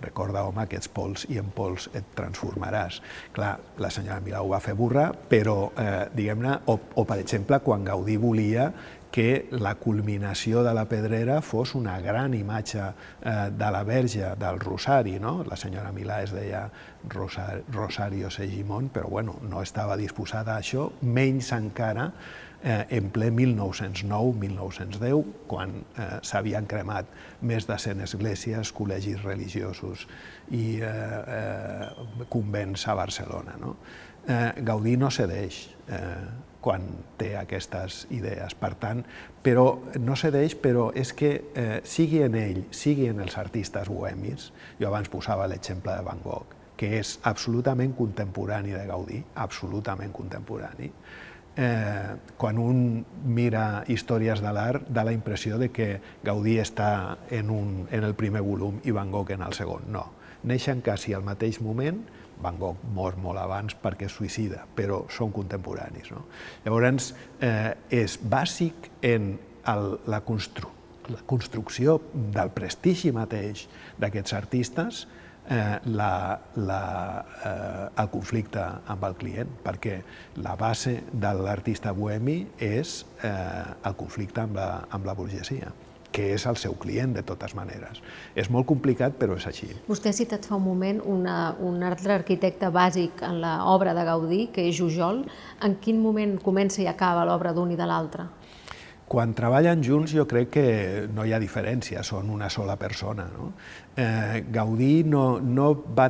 recorda, home, aquests pols i en pols et transformaràs. Clar, la senyora Milà ho va fer burra, però, eh, diguem-ne, o, o per exemple, quan Gaudí volia que la culminació de la pedrera fos una gran imatge eh, de la verge del Rosari, no? La senyora Milà es deia Rosario Segimon, però bueno, no estava disposada a això, menys encara eh, en ple 1909-1910, quan eh, s'havien cremat més de 100 esglésies, col·legis religiosos i eh, eh, convents a Barcelona. No? Eh, Gaudí no cedeix eh, quan té aquestes idees. Per tant, però no cedeix, però és que eh, sigui en ell, sigui en els artistes bohemis, jo abans posava l'exemple de Van Gogh, que és absolutament contemporani de Gaudí, absolutament contemporani, eh, quan un mira històries de l'art, da la impressió de que Gaudí està en, un, en el primer volum i Van Gogh en el segon. No. Neixen quasi al mateix moment, Van Gogh mor molt abans perquè es suïcida, però són contemporanis. No? Llavors, eh, és bàsic en el, la, constru la construcció del prestigi mateix d'aquests artistes eh, la, la, eh, el conflicte amb el client, perquè la base de l'artista bohemi és eh, el conflicte amb la, amb la burgesia que és el seu client, de totes maneres. És molt complicat, però és així. Vostè ha citat fa un moment una, un altre arquitecte bàsic en l'obra de Gaudí, que és Jujol. En quin moment comença i acaba l'obra d'un i de l'altre? Quan treballen junts jo crec que no hi ha diferència, són una sola persona. No? Eh, Gaudí no, no va,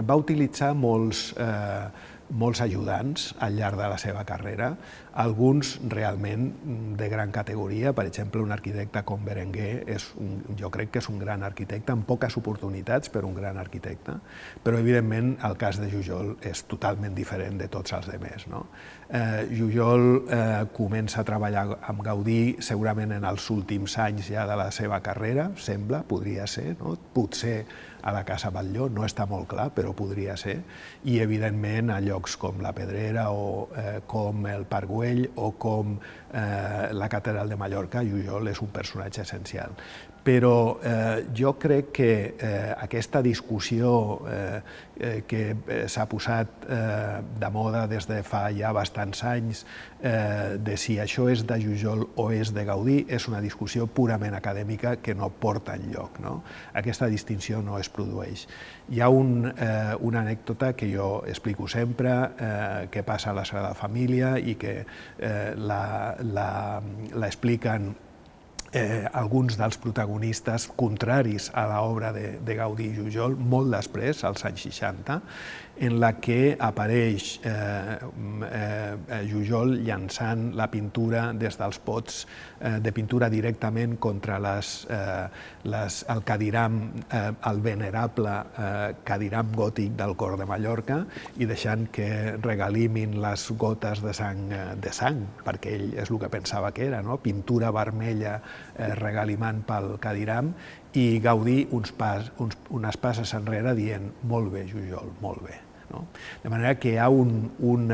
va utilitzar molts, eh, molts ajudants al llarg de la seva carrera, alguns realment de gran categoria, per exemple, un arquitecte com Berenguer, és un, jo crec que és un gran arquitecte, amb poques oportunitats, però un gran arquitecte, però evidentment el cas de Jujol és totalment diferent de tots els demés. No? Eh, Jujol eh, comença a treballar amb Gaudí segurament en els últims anys ja de la seva carrera, sembla, podria ser, no? potser a la Casa Batlló, no està molt clar, però podria ser, i evidentment a llocs com la Pedrera o eh, com el Parc Güell, o com eh, la Catedral de Mallorca, Jujol és un personatge essencial. Però eh, jo crec que eh, aquesta discussió eh, eh, que eh, s'ha posat eh, de moda des de fa ja bastants anys eh, de si això és de Jujol o és de Gaudí és una discussió purament acadèmica que no porta enlloc. No? Aquesta distinció no es produeix. Hi ha un, eh, una anècdota que jo explico sempre, eh, que passa a la Sagrada Família i que eh, l'expliquen eh, alguns dels protagonistes contraris a l'obra de, de Gaudí i Jujol, molt després, als anys 60, en la que apareix eh, eh, Jujol llançant la pintura des dels pots eh, de pintura directament contra les, eh, les, el cadiram, eh, el venerable eh, cadiram gòtic del cor de Mallorca i deixant que regalimin les gotes de sang, eh, de sang perquè ell és el que pensava que era, no? pintura vermella eh, regalimant pel cadiram i Gaudí uns pas, uns, unes passes enrere dient molt bé, Jujol, molt bé. De manera que ha un, un,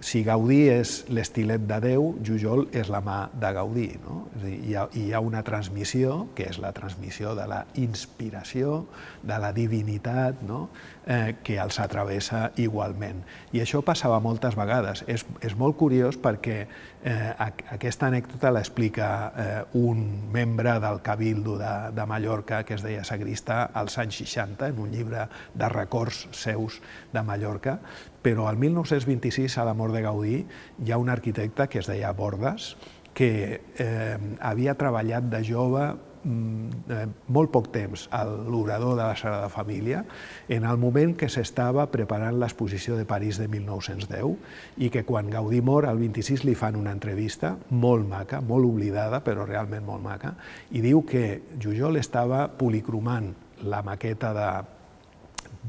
si Gaudí és l'estilet de Déu, Jujol és la mà de Gaudí. No? És dir, hi, ha, hi ha una transmissió, que és la transmissió de la inspiració, de la divinitat, no? eh, que els atravessa igualment. I això passava moltes vegades. És, és molt curiós perquè eh, aquesta anècdota l'explica eh, un membre del Cabildo de, de Mallorca que es deia Sagrista als anys 60, en un llibre de records seus de Mallorca, però al 1926, a la mort de Gaudí, hi ha un arquitecte que es deia Bordes, que eh, havia treballat de jove Mm, eh, molt poc temps a l'obrador de la Sagrada Família en el moment que s'estava preparant l'exposició de París de 1910 i que quan Gaudí mor, el 26 li fan una entrevista molt maca, molt oblidada, però realment molt maca, i diu que Jujol estava policromant la maqueta de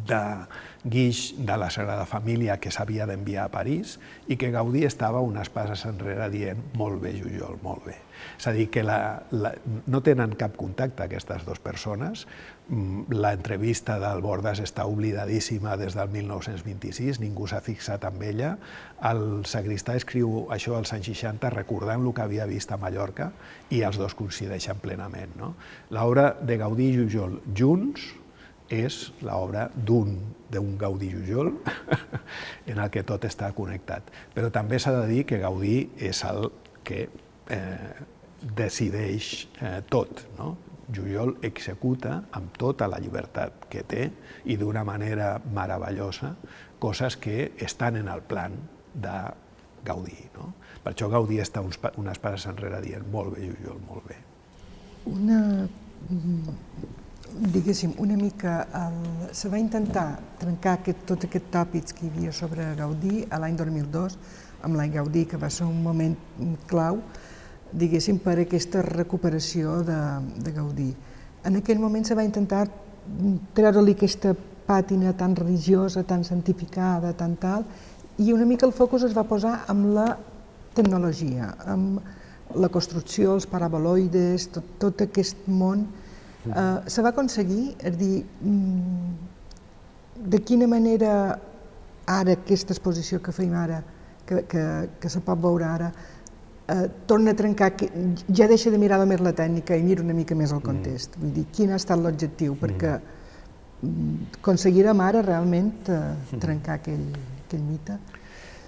de guix de la Sagrada Família que s'havia d'enviar a París i que Gaudí estava unes passes enrere dient molt bé, Jujol, molt bé. És a dir, que la, la, no tenen cap contacte aquestes dues persones. Mm, l'entrevista del Bordas està oblidadíssima des del 1926, ningú s'ha fixat en ella. El sagristà escriu això als anys 60 recordant el que havia vist a Mallorca i els dos coincideixen plenament. No? L'obra de Gaudí i Jujol junts és l'obra d'un d'un Gaudí Jujol en el que tot està connectat. Però també s'ha de dir que Gaudí és el que eh, decideix eh, tot. No? Jujol executa amb tota la llibertat que té i d'una manera meravellosa coses que estan en el plan de Gaudí. No? Per això Gaudí està uns, unes pares enrere dient molt bé, Jujol, molt bé. Una, diguéssim, una mica, el, se va intentar trencar aquest, tot aquest tòpics que hi havia sobre Gaudí a l'any 2002, amb l'any Gaudí, que va ser un moment clau, diguéssim, per aquesta recuperació de, de Gaudí. En aquell moment se va intentar treure-li aquesta pàtina tan religiosa, tan santificada, tan tal, i una mica el focus es va posar amb la tecnologia, amb la construcció, els paraboloides, tot, tot aquest món. Uh, se va aconseguir, és dir, mm, de quina manera ara aquesta exposició que fem ara, que, que, que se pot veure ara, eh, torna a trencar, que ja deixa de mirar més la tècnica i mira una mica més el context. Mm. Vull dir, quin ha estat l'objectiu? Mm. Perquè mm, aconseguirem ara realment eh, mm. trencar aquell, aquell mite?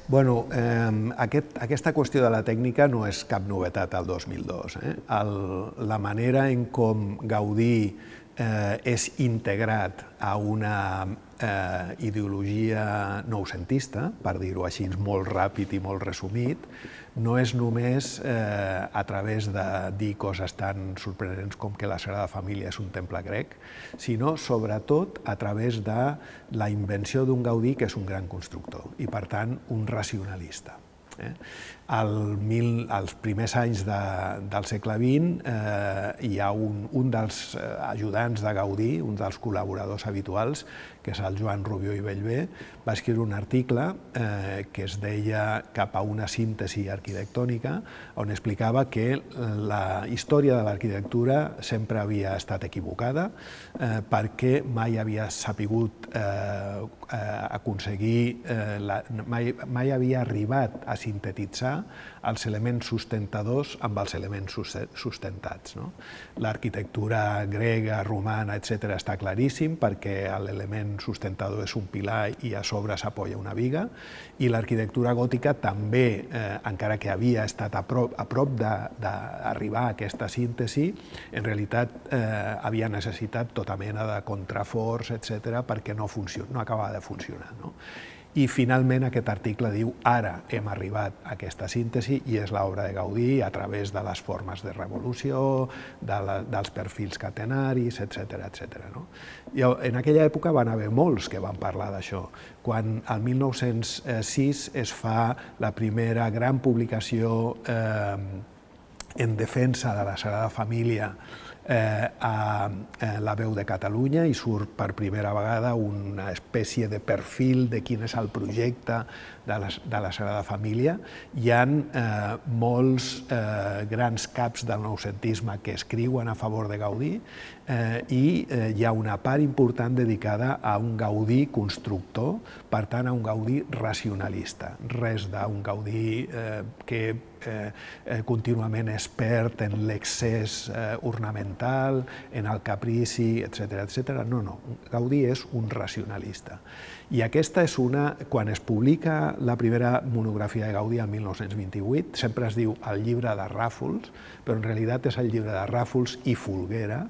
Bueno, eh, aquest, aquesta qüestió de la tècnica no és cap novetat al 2002. Eh? El, la manera en com Gaudí eh, és integrat a una eh, ideologia noucentista, per dir-ho així molt ràpid i molt resumit, no és només eh, a través de dir coses tan sorprenents com que la Sagrada Família és un temple grec, sinó sobretot a través de la invenció d'un Gaudí que és un gran constructor i, per tant, un racionalista. Eh? Al mil, als primers anys de, del segle XX eh, hi ha un, un dels eh, ajudants de Gaudí, un dels col·laboradors habituals, que és el Joan Rubió i Bellver, va escriure un article eh, que es deia Cap a una síntesi arquitectònica, on explicava que la història de l'arquitectura sempre havia estat equivocada eh, perquè mai havia sapigut eh, eh, aconseguir, eh, la, mai, mai havia arribat a sintetitzar els elements sustentadors amb els elements sustentats. No? L'arquitectura grega, romana, etc està claríssim perquè l'element sustentador és un pilar i a sobre s'apoya una viga i l'arquitectura gòtica també, eh, encara que havia estat a prop, a prop d'arribar a aquesta síntesi, en realitat eh, havia necessitat tota mena de contraforts, etc perquè no, funciona, no acabava de funcionar. No? I finalment aquest article diu ara hem arribat a aquesta síntesi i és l'obra de Gaudí a través de les formes de revolució, de la, dels perfils catenaris, etc etc. No? I en aquella època van haver molts que van parlar d'això. Quan el 1906 es fa la primera gran publicació eh, en defensa de la Sagrada Família eh, a eh, la veu de Catalunya i surt per primera vegada una espècie de perfil de quin és el projecte de la, de la Sagrada Família. Hi ha eh, molts eh, grans caps del noucentisme que escriuen a favor de Gaudí eh, i eh, hi ha una part important dedicada a un Gaudí constructor, per tant, a un Gaudí racionalista. Res d'un Gaudí eh, que eh, eh, contínuament expert en l'excés eh, ornamental, en el caprici, etc etc. No, no, Gaudí és un racionalista. I aquesta és una, quan es publica la primera monografia de Gaudí el 1928, sempre es diu el llibre de Ràfols, però en realitat és el llibre de Ràfols i Folguera,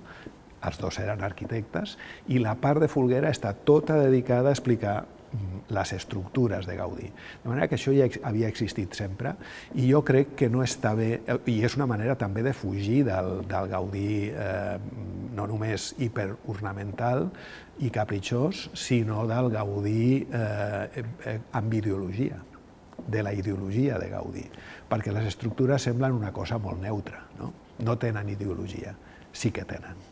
els dos eren arquitectes, i la part de Folguera està tota dedicada a explicar les estructures de Gaudí. De manera que això ja havia existit sempre i jo crec que no està bé, i és una manera també de fugir del, del Gaudí eh, no només hiperornamental i capritxós, sinó del Gaudí eh, eh, amb ideologia, de la ideologia de Gaudí, perquè les estructures semblen una cosa molt neutra, no, no tenen ideologia, sí que tenen.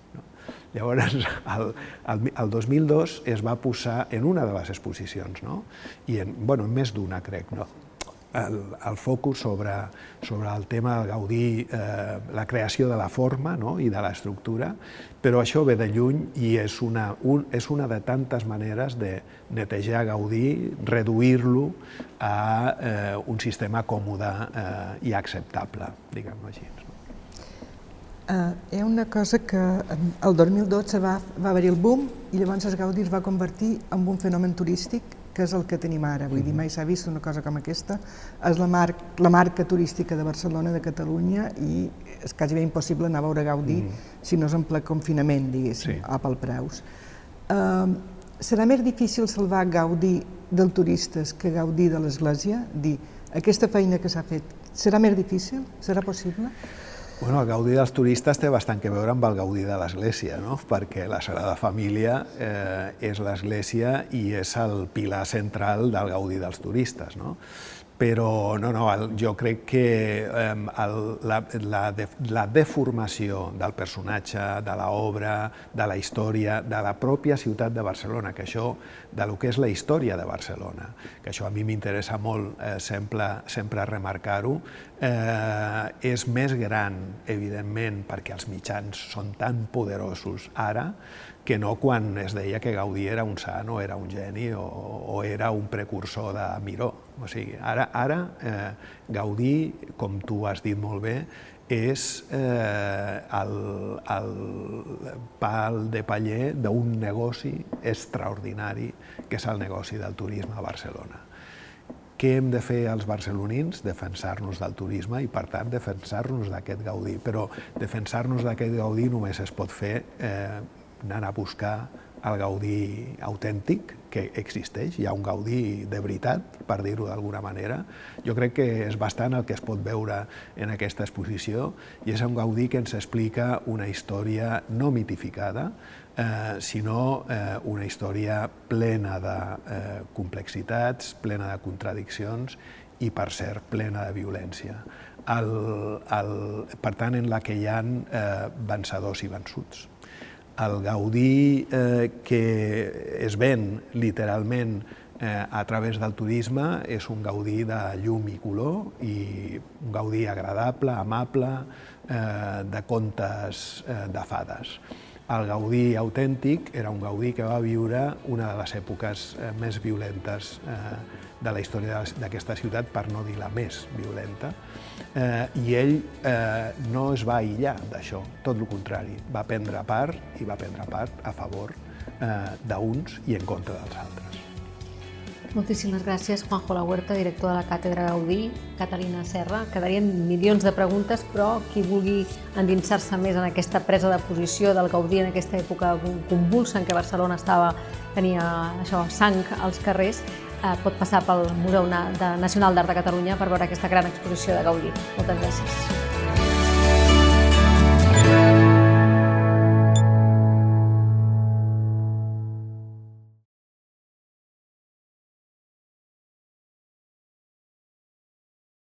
Llavors, el, el, el 2002 es va posar en una de les exposicions, no? i en, bueno, en més d'una, crec, no? El, el focus sobre, sobre el tema del Gaudí, eh, la creació de la forma no? i de l'estructura, però això ve de lluny i és una, un, és una de tantes maneres de netejar Gaudí, reduir-lo a eh, un sistema còmode eh, i acceptable, diguem-ho així. Uh, hi ha una cosa que el 2012 va, va haver-hi el boom i llavors el Gaudí es va convertir en un fenomen turístic que és el que tenim ara. Vull dir, mai s'ha vist una cosa com aquesta. És la, mar la marca turística de Barcelona, de Catalunya, i és quasi bé impossible anar a veure Gaudí mm. si no és en ple confinament, diguéssim, sí. a pel preus. Uh, serà més difícil salvar Gaudí del turistes que Gaudí de l'Església? Dir, aquesta feina que s'ha fet, serà més difícil? Serà possible? Bueno, el gaudi dels turistes té bastant que veure amb el gaudi de l'Església, no? perquè la Sagrada Família eh, és l'Església i és el pilar central del gaudi dels turistes. No? Però no, no, el, jo crec que eh, el, la, la, de, la deformació del personatge, de l'obra, de la història, de la pròpia ciutat de Barcelona, que això, de lo que és la història de Barcelona, que això a mi m'interessa molt eh, sempre, sempre remarcar-ho, eh, és més gran, evidentment, perquè els mitjans són tan poderosos ara, que no quan es deia que Gaudí era un sant o era un geni o, o era un precursor de Miró. O sigui, ara, ara eh, Gaudí, com tu has dit molt bé, és eh, el, el pal de paller d'un negoci extraordinari, que és el negoci del turisme a Barcelona. Què hem de fer els barcelonins? Defensar-nos del turisme i, per tant, defensar-nos d'aquest Gaudí. Però defensar-nos d'aquest Gaudí només es pot fer eh, anant a buscar el Gaudí autèntic que existeix, hi ha un Gaudí de veritat, per dir-ho d'alguna manera. Jo crec que és bastant el que es pot veure en aquesta exposició i és un Gaudí que ens explica una història no mitificada, eh, sinó eh, una història plena de eh, complexitats, plena de contradiccions i, per cert, plena de violència. El, el, per tant, en la que hi ha eh, vencedors i vençuts el Gaudí eh, que es ven literalment eh, a través del turisme és un Gaudí de llum i color i un Gaudí agradable, amable, eh, de contes eh, de fades. El Gaudí autèntic era un Gaudí que va viure una de les èpoques eh, més violentes eh, de la història d'aquesta ciutat, per no dir la més violenta, eh, i ell eh, no es va aïllar d'això, tot el contrari, va prendre part i va prendre part a favor eh, d'uns i en contra dels altres. Moltíssimes gràcies, Juanjo La Huerta, director de la Càtedra Gaudí, Catalina Serra. Quedarien milions de preguntes, però qui vulgui endinsar-se més en aquesta presa de posició del Gaudí en aquesta època convulsa en què Barcelona estava, tenia això, sang als carrers, eh, pot passar pel Museu Nacional d'Art de Catalunya per veure aquesta gran exposició de Gaudí. Moltes gràcies.